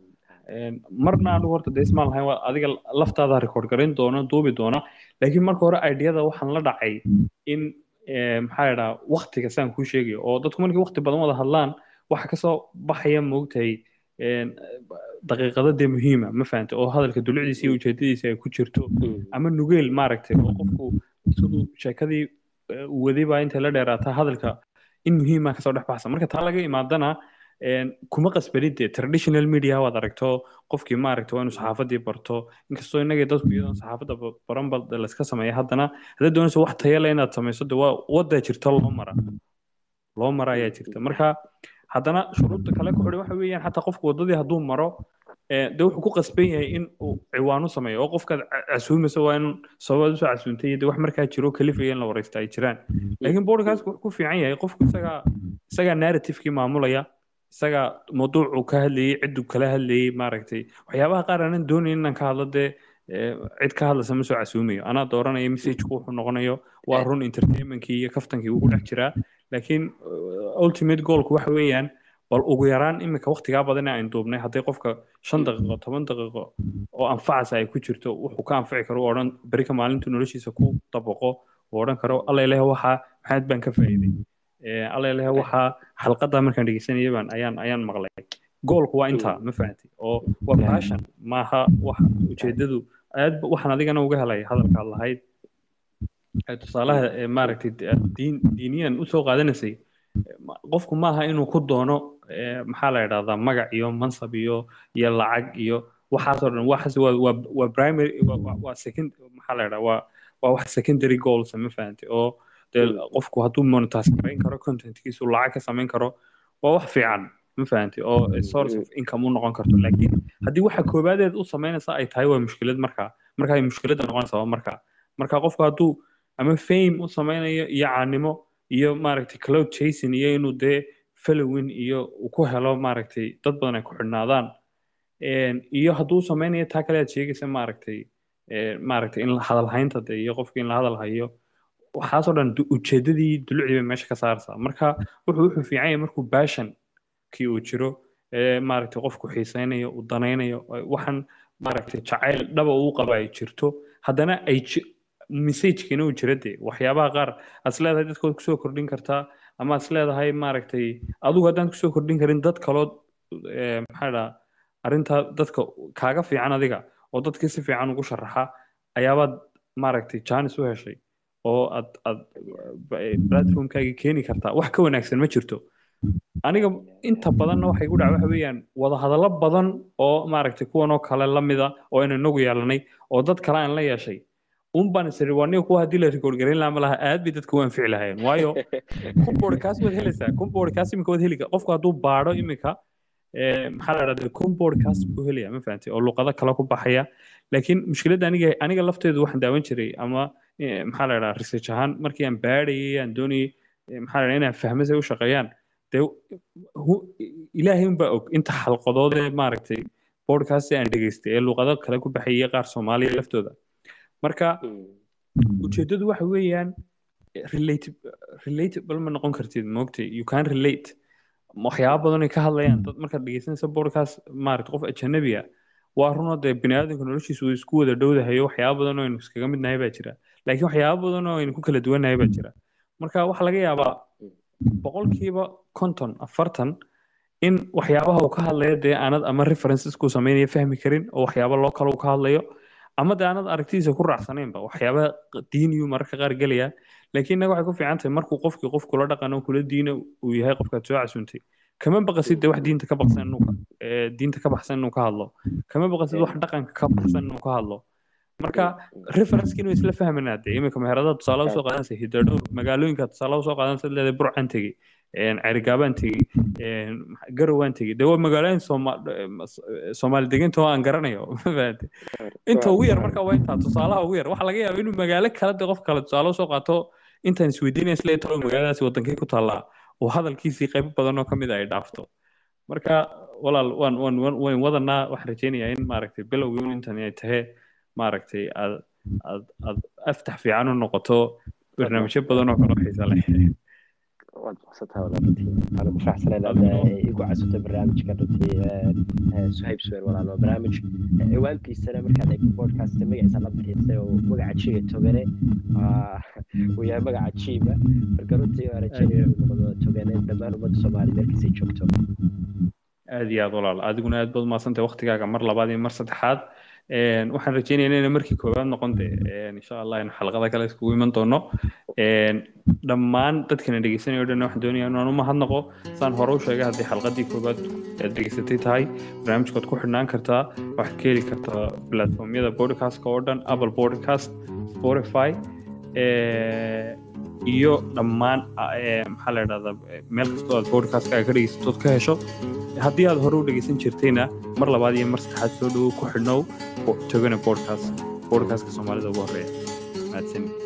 marna anigu horta ismaan lahayn waa adiga laftaada record garin doona duubi doona laakiin marka hore ideada waxaan la dhacay in maxaa la dhahaa waktiga saan kuu sheegayo oo dadku markay wakti badan wada hadlaan waxa ka soo baxaya moogtahay daqiiqado dee muhiima ma fahanta oo hadalka dulucdiisa iyo ujeedadiisa ay ku jirto. Ama nugeel maaragtay oo qofku siduu sheekadii baa intay la dheeraataa hadalka in muhiima ka soo dhex baxsa marka taa laga imaadana kuma qasbanid dee traditional media waad aragto qofkii maaragta waa inuu saxaafadii barto. Inkastoo innagii dadku iyadoon saxaafadda ba- baran ba layska sameeya haddana haddaad doonayso wax tayo leh inaad samayso de waa waddaa jirta loo mara. Loo mara ayaa jirta. Marka haddana shuruudda kale ku xidhan waxa weeyaan xataa qofku waddadii hadduu maro de wuxuu ku qasban yahay in uu ciwaano sameeyo oo qofkaad ca- casuumaysa waa in sababaad u soo casuuntay de wax markaa jiro kalifaya in la wareysta ay jiraan. Laakiin podcastku wuxuu ku fiican yahay qofku isagaa isagaa narrativekii maamulaya isagaa mawduucuu ka hadlayay cidduu kala hadlayay maaragtay. Waxyaabaha qaar aanan doonayn inaan ka hadlo dee ee, cid ka hadlaysa ma soo casuumayo. Anaa dooranaya messageku wuxuu noqonayo waa run entertainmentkii iyo kaftankii wuu ku dhex jiraa. Laakiin uh, ultimate goalku waxa weeyaan bal ugu yaraan iminka waqtigaa badan aynu duubnay hadday qofka shan daqiiqo toban daqiiqo oo anfacasa ay ku jirto wuxuu ka anfici karo odhan berika maalintuu noloshiisa ku dabaqo uu odhan karo alla ilaah waxaa maxaad baan ka faa'iiday. Eh, alla ilaah waxaa xalqadaa markaan dhegeysanayay baan ayaan ayaan maqlay. Goolku waa intaa ma fahanti oo waa passion maaha wax ujeedadu aad waxaan adigana uga helay hadalkaad lahayd. Ee tusaalaha maaragtay diin diiniyan u soo qaadanaysay qofku maaha inuu ku doono ee, maxaa la idhahdaa magac iyo mansab iyo iyo lacag iyo waxaasoo dhan. Waxaas waa waa primary waa second maxaa la idhahdaa waa waa wax secondary goals ma fahantay oo dee Mm. qofku hadduu monetize garayn karo contentkiisu lacag ka samayn karo waa wax fiican ma fahanti? Oo a source of income u noqon karto. Laakiin haddii waxa koobaadeed u samaynaysa ay tahay waa mushkilad markaa marka ay mushkiladda noqonaysa waa markaa marka qofku hadduu ama fame u samaynayo iyo caanimo iyo maaragtay cloud chasing iyo inuu dee following iyo uu ku helo maaragtay dad badan ay ku xidhnaadaan. Iyo hadduu samaynayo taa kale aad sheegaysa maaragtay maaragtay in la hadal haynta dee iyo qofka in la hadal hayo waxaasoo dhan ujeedadii dulucdii bay meesha ka saaraysaa. Marka wuxuu wuxuu fiican yahay markuu passion kii uu jiro maaragtay qofku xiisaynayo uu danaynayo ay- waxaan maaragtay jacayl dhaba uu qaba ay jirto. Haddana ay messagekina uu jira dee waxyaabaha qaar aad is leedahay dadka waad ku soo kordhin kartaa ama aad is leedahay maaragtay adigu haddaan ku soo kordhin karin dad kaloo ee, maxaa dhaa arrintaa dadka kaaga fiican adiga oo dadkii si fiican ugu sharaxa ayaabaad maaragtay jaanis u heshay oo aad aad platformkaagii keeni kartaa. Wax ka wanaagsan ma jirto. Aniga inta badanna waxay ku dhaca waxa weeyaan wadahadallo badan oo maaragtay kuwan oo kale la mida oo aynu inagu yeelanay oo dad kale aan la yeeshay un baan isiri waa niga kuwa haddii la record garayn lahaa ma laha aad bay dadka u anfici lahaayeen waayo podcast waad helaysaa podcast imika waad heli qofku hadduu baadho imika maxaa la dhahdaa podcast buu helaya ma fahantay oo luqado kale ku baxaya laakiin mushkiladda aniga aniga lafteedu waxaan daawan jiray ama maxaa la dhahdaa research ahaan markii aan baadhayay aan doonayay maxaa la dhahdaa inaan fahmo say u shaqeeyaan dee ilaahay unbaa og inta xalqadood ee maaragtay podcast aan dhegaystay ee luqado kale ku baxayay qaar soomaaliya laftooda marka ujeedadu waxa weeyaan relatable ma noqon kartid moogtay you can relate. Waxyaaba badan ay ka hadlayaan. Dad markaad dhegeysanaysa podcast maaragta qof ajanabi ah waa runoo dee biniaadamka noloshiisu uu isku wada dhowdahayo waxyaaba badan oo aynu iskaga midnahay baa jira. Laakiin waxyaaba badan oo aynu ku kala duwannahay baa jira. Marka waxaa laga yaabaa boqolkiiba konton afartan in waxyaabaha uu ka hadlayo dee aanad ama references ku sameynaya fahmi karin oo waxyaaba loo kale uu ka hadlayo ama dee aanad aragtidiisa ku raacsanaynba waxyaaba diiniyu mararka qaar gelaya laakiin inaga waxay ku fiican tahay markuu qofkii qof kula dhaqano kula diina uu yahay qofkaad soo casuuntay kama baqasid dee wax diinta ka baxsan inuu ee, diinta ka baxsan inuu ka hadlo? Kama baqasid wax dhaqanka ka baxsan inuu ka hadlo? Marka referencekiina way isla fahmanaa dee iminka meheradaha tusaale u soo qaadanaysa hidadhowr magaalooyinka tusaale u soo qaadanaysa leedahay burcaan tegi cerigaabaan tegi garowaan tegi waa magaalooyin Sooma- soomaali deganta oo aan garanayo inta ugu yar marka waa intaa tusaalaha ugu yar waxaa laga yaabaa inuu magaalo kale de qof kale tusaale u soo qaato intaan isweydiinaya isle talo magaaladaasi wadankii ku taallaa oo hadalkiisii qaybo badan oo ka mid a ay dhaafto marka walaal waan waan waan wadanaa waxaan rajeynayaa in maaragtay bilowgii un intan ay tahay maaragtay aad aad aad aftax fiican u noqoto barnaamijyo badan oo kale xiisa leh waad waxaan ku faraxsanahay inaad igu casuto barnaamijka runtii suhayb suwer walaal waa barnaamij ciwaankiisana markaad eegto podcast magaciisa la bixisay oo magaca jiiga togane uu yahay magaca jiiba marka runtii waa rajeynaya inuu noqdo togane dhammaan ummadda soomaaliya meelkasay joogto aad iyo aad walaal adiguna aad baad umaadsantahay waktigaaga mar labaad iyo mar saddexaad waxaan rajeynayaa inayna markii koowaad noqon de Een, insha allah in xalqada kale iskugu iman doono. Dhammaan dadkana dhegeysanaya o dhan waxaan doonayaa inaan u mahadnaqo saan hore u sheegay haddii xalqadii koowaad aad dhegeysatay tahay barnaamijkaad ku xidhnaan kartaa waxaad ka heli kartaa platformyada podcastka oo dhan apple podcast spotify iyo dhammaan ee, maxaa la idhahdaa meel kastoo aad podcastkaaga ka dhegeysatood ka hesho haddii aad hore u dhegeysan jirtayna mar labaad iyo mar saddexaad soo dhowow ku xidhnow togana podcast podcastka. Soomaalida ugu horreeya mahadsanid